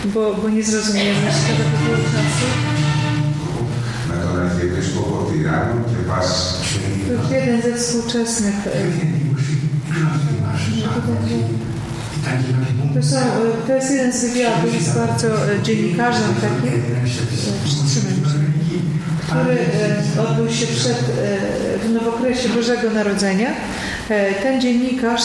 bo, bo nie zrozumiemy. Szkoda by było czasu. To jeden ze współczesnych. To, są, to jest jeden z wywiadów, jest bardzo dziennikarzem takim, który odbył się przed, w nowokresie Bożego Narodzenia. Ten dziennikarz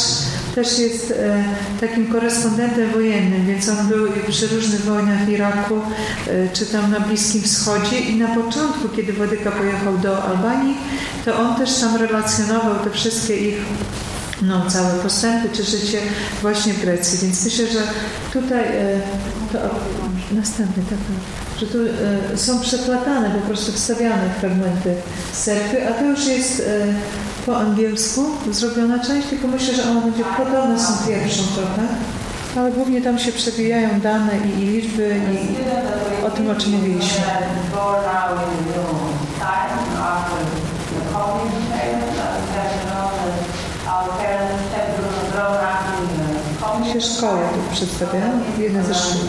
też jest e, takim korespondentem wojennym, więc on był przy różnych wojnach w Iraku e, czy tam na Bliskim Wschodzie i na początku, kiedy Wadyka pojechał do Albanii, to on też tam relacjonował te wszystkie ich no, całe postępy czy życie właśnie w Grecji. Więc myślę, że tutaj e, to, następny, tak, tak, że tu są przeplatane, po prostu wstawiane fragmenty cerkwy, a to już jest po angielsku zrobiona część, tylko myślę, że ona będzie podobna z tą pierwszą trochę. Ale głównie tam się przewijają dane i, i liczby i o tym, o czym mówiliśmy. się szkoły tu przedstawiają, jedne ze szkół.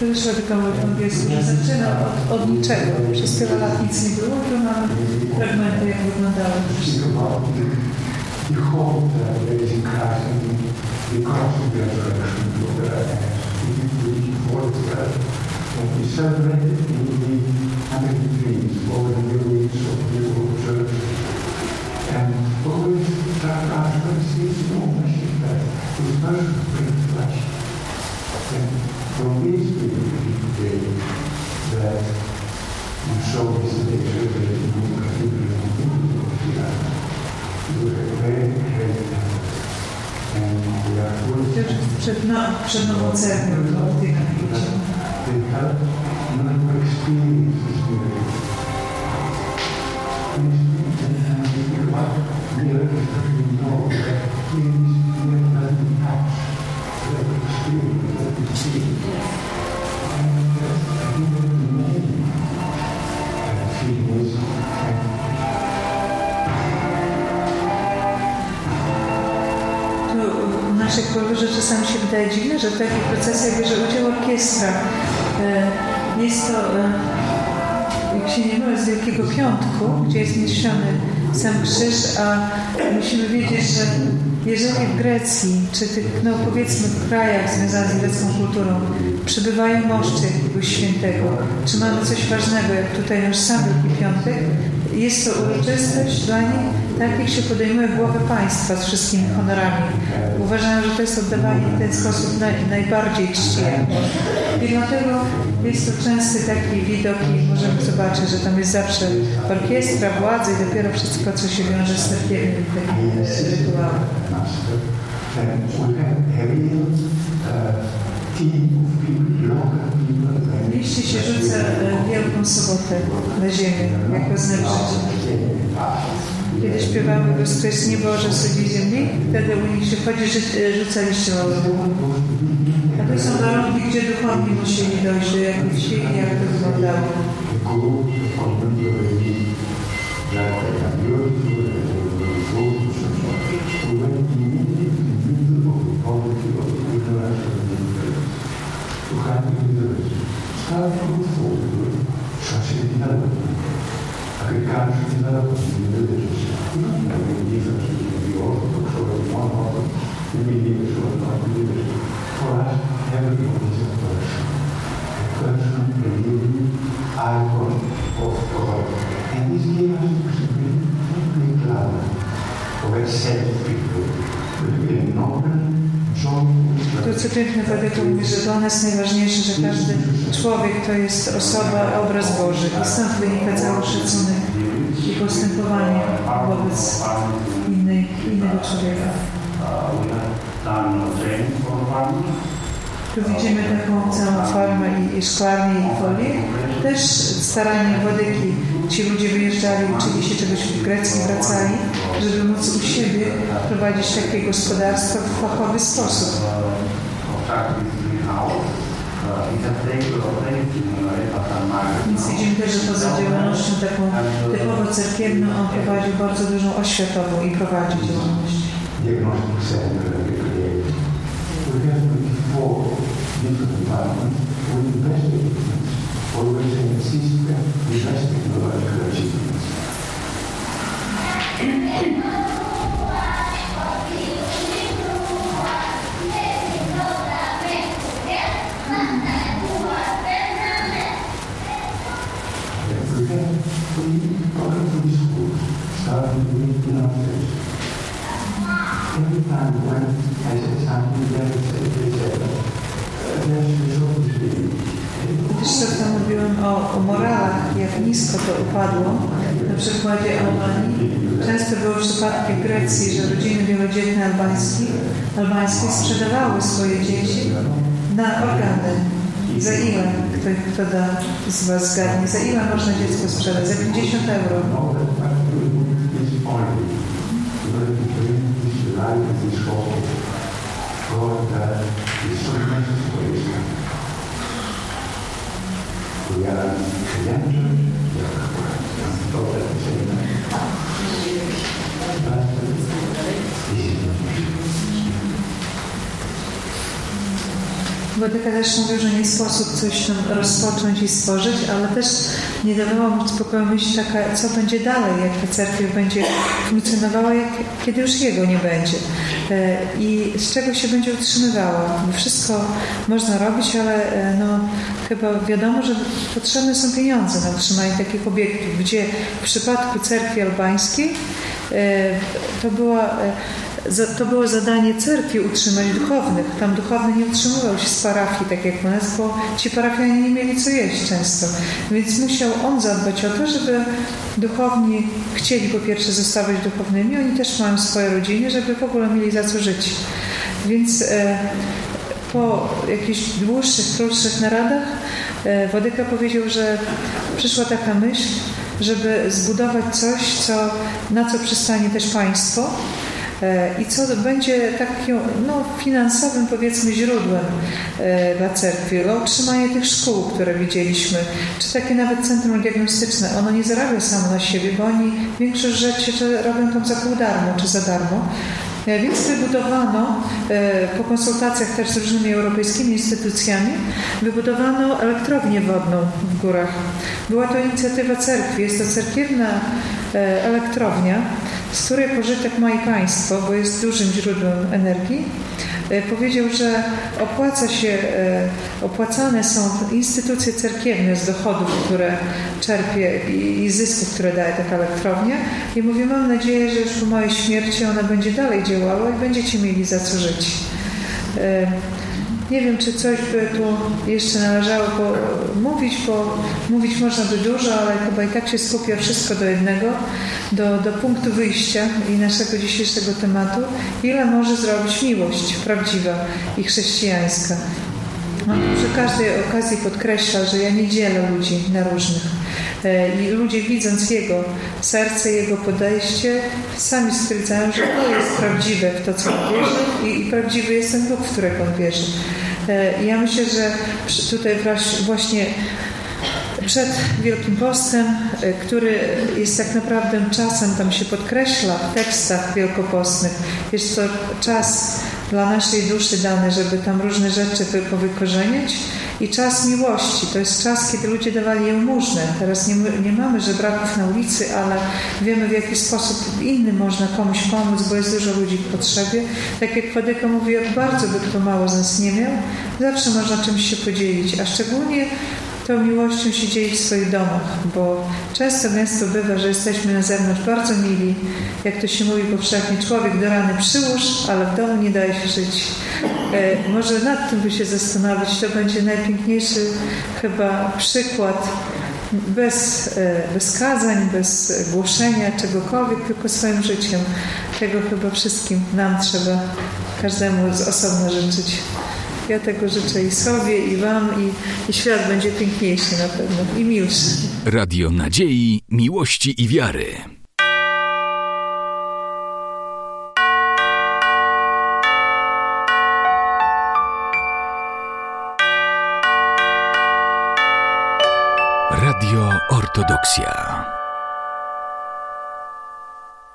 Pierwsza witamy w angielsku zaczyna od, od niczego. Przez tyle lat nic nie było, to mamy fragmenty, jak wyglądało wszystko. You Powinniśmy that you show this picture that you look at it you have very great and we are going to przed, no, przed nową cerknią w They have not experienced this miracle. Please, they have miracle. W naszej kolorze czasami się wydaje dziwne, że w takich procesach bierze udział orkiestra. E, Jest to, e, jak się nie mylę, z Wielkiego Piątku, gdzie jest niesiony sam krzyż, a musimy wiedzieć, że jeżeli w Grecji, czy tych, no powiedzmy w krajach związanych z grecką kulturą, przybywają moszcze jakiegoś świętego, czy mamy coś ważnego, jak tutaj nasz sam Wielki Piątek, jest to uroczystość dla nich, tak jak się podejmuje głowę państwa z wszystkimi honorami. Uważam, że to jest oddawanie w ten sposób naj, najbardziej czci. I dlatego jest to częsty taki widok i możemy zobaczyć, że tam jest zawsze orkiestra, władza i dopiero wszystko, co się wiąże z takim rytuałem. Liście się rzuca e, Wielką Sobotę na ziemię, jako znak. Kiedy śpiewamy Bezkreśnie Boże Sudzi Ziemi, wtedy u nich się chodzi, że e, rzuca liście laurowe. A to są warunki, gdzie duchowni musieli dojść do jakiej wsi jak to wyglądało. Transformador, sensibilidade Aplicar sensibilidade à possibilidade de gestão. Não é uma medida que é biólogo, porque foi uma nova medida, foram nove medidas. Forar every condition person. A person, a living, icon of God. And this gave us the possibility to be clever, of accept people, to we a noble piękne Wadyka mówi, że dla nas najważniejsze, że każdy człowiek to jest osoba, obraz Boży. I stąd wynika cały szacunek i postępowanie wobec innej, innego człowieka. Tu widzimy taką całą formę i, i szklarnię i folię. Też staranie Wadyki. Ci ludzie wyjeżdżali, uczyli się czegoś w Grecji, wracali, żeby móc u siebie prowadzić takie gospodarstwo w fachowy sposób. Więc widzimy też, że poza działalnością taką typowo cerkiewną on prowadził bardzo dużą oświatową i prowadzi działalność. Też co mówiłem o, o moralach, jak nisko to upadło. Na przykładzie Albanii. Często było przypadki w Grecji, że rodziny wielodzietne albańskie, albańskie sprzedawały swoje dzieci na organy. Za ile? Kto, kto da z Was zgadnie? Za ile można dziecko sprzedać? Za 50 euro. Bodyka też mówił, że nie sposób coś tam rozpocząć i stworzyć, ale też nie dawało mu spokoju myśl taka, co będzie dalej, jak ta cerkiew będzie funkcjonowała, jak, kiedy już jego nie będzie. E, I z czego się będzie utrzymywała. Bo wszystko można robić, ale e, no, chyba wiadomo, że potrzebne są pieniądze na utrzymanie takich obiektów, gdzie w przypadku cerkwi albańskiej e, to była to było zadanie cerkwi utrzymać duchownych. Tam duchowny nie utrzymywał się z parafii, tak jak u nas, bo ci parafianie nie mieli co jeść często. Więc musiał on zadbać o to, żeby duchowni chcieli po pierwsze zostawać duchownymi, oni też mają swoje rodziny, żeby w ogóle mieli za co żyć. Więc e, po jakichś dłuższych, krótszych naradach e, Wodyka powiedział, że przyszła taka myśl, żeby zbudować coś, co, na co przystanie też państwo i co będzie takim no, finansowym, powiedzmy, źródłem e, dla cerkwi. Utrzymanie tych szkół, które widzieliśmy, czy takie nawet centrum diagnostyczne. Ono nie zarabia samo na siebie, bo oni większość rzeczy robią tam za pół darmo, czy za darmo. E, więc wybudowano, e, po konsultacjach też z różnymi europejskimi instytucjami, wybudowano elektrownię wodną w górach. Była to inicjatywa cerkwi, jest to cerkiewna e, elektrownia, z której pożytek ma i państwo, bo jest dużym źródłem energii. E, powiedział, że opłaca się, e, opłacane są instytucje cerkiewne z dochodów, które czerpie i zysków, które daje taka elektrownia. I mówię, mam nadzieję, że już po mojej śmierci ona będzie dalej działała i będziecie mieli za co żyć. Nie wiem, czy coś by tu jeszcze należało mówić, bo mówić można by dużo, ale chyba i tak się skupia wszystko do jednego, do, do punktu wyjścia i naszego dzisiejszego tematu. Ile może zrobić miłość prawdziwa i chrześcijańska? On przy każdej okazji podkreśla, że ja nie dzielę ludzi na różnych. E, I ludzie widząc Jego serce, Jego podejście, sami stwierdzają, że to jest prawdziwe w to, co on wierzy i, i prawdziwy jest ten Bóg, w którego on wierzy. E, ja myślę, że tutaj właśnie przed Wielkim Postem, e, który jest tak naprawdę czasem, tam się podkreśla w tekstach wielkopostnych, jest to czas dla naszej duszy dany, żeby tam różne rzeczy powykorzeniać i czas miłości. To jest czas, kiedy ludzie dawali jałmużnę. Teraz nie, nie mamy żebraków na ulicy, ale wiemy w jaki sposób inny można komuś pomóc, bo jest dużo ludzi w potrzebie. Tak jak Wadyka mówi, bardzo by kto mało z nas nie miał, zawsze można czymś się podzielić, a szczególnie tą miłością się dzielić w swoich domach, bo często miasto bywa, że jesteśmy na zewnątrz bardzo mili, jak to się mówi powszechnie, człowiek do rany przyłóż, ale w domu nie daje się żyć. E, może nad tym by się zastanowić, to będzie najpiękniejszy chyba przykład bez, e, bez kazań, bez głoszenia czegokolwiek, tylko swoim życiem. Tego chyba wszystkim nam trzeba każdemu z osobna życzyć. Ja tego życzę i sobie, i Wam, i, i świat będzie piękniejszy na pewno i milszy. Radio Nadziei, Miłości i Wiary. Radio Ortodoksja.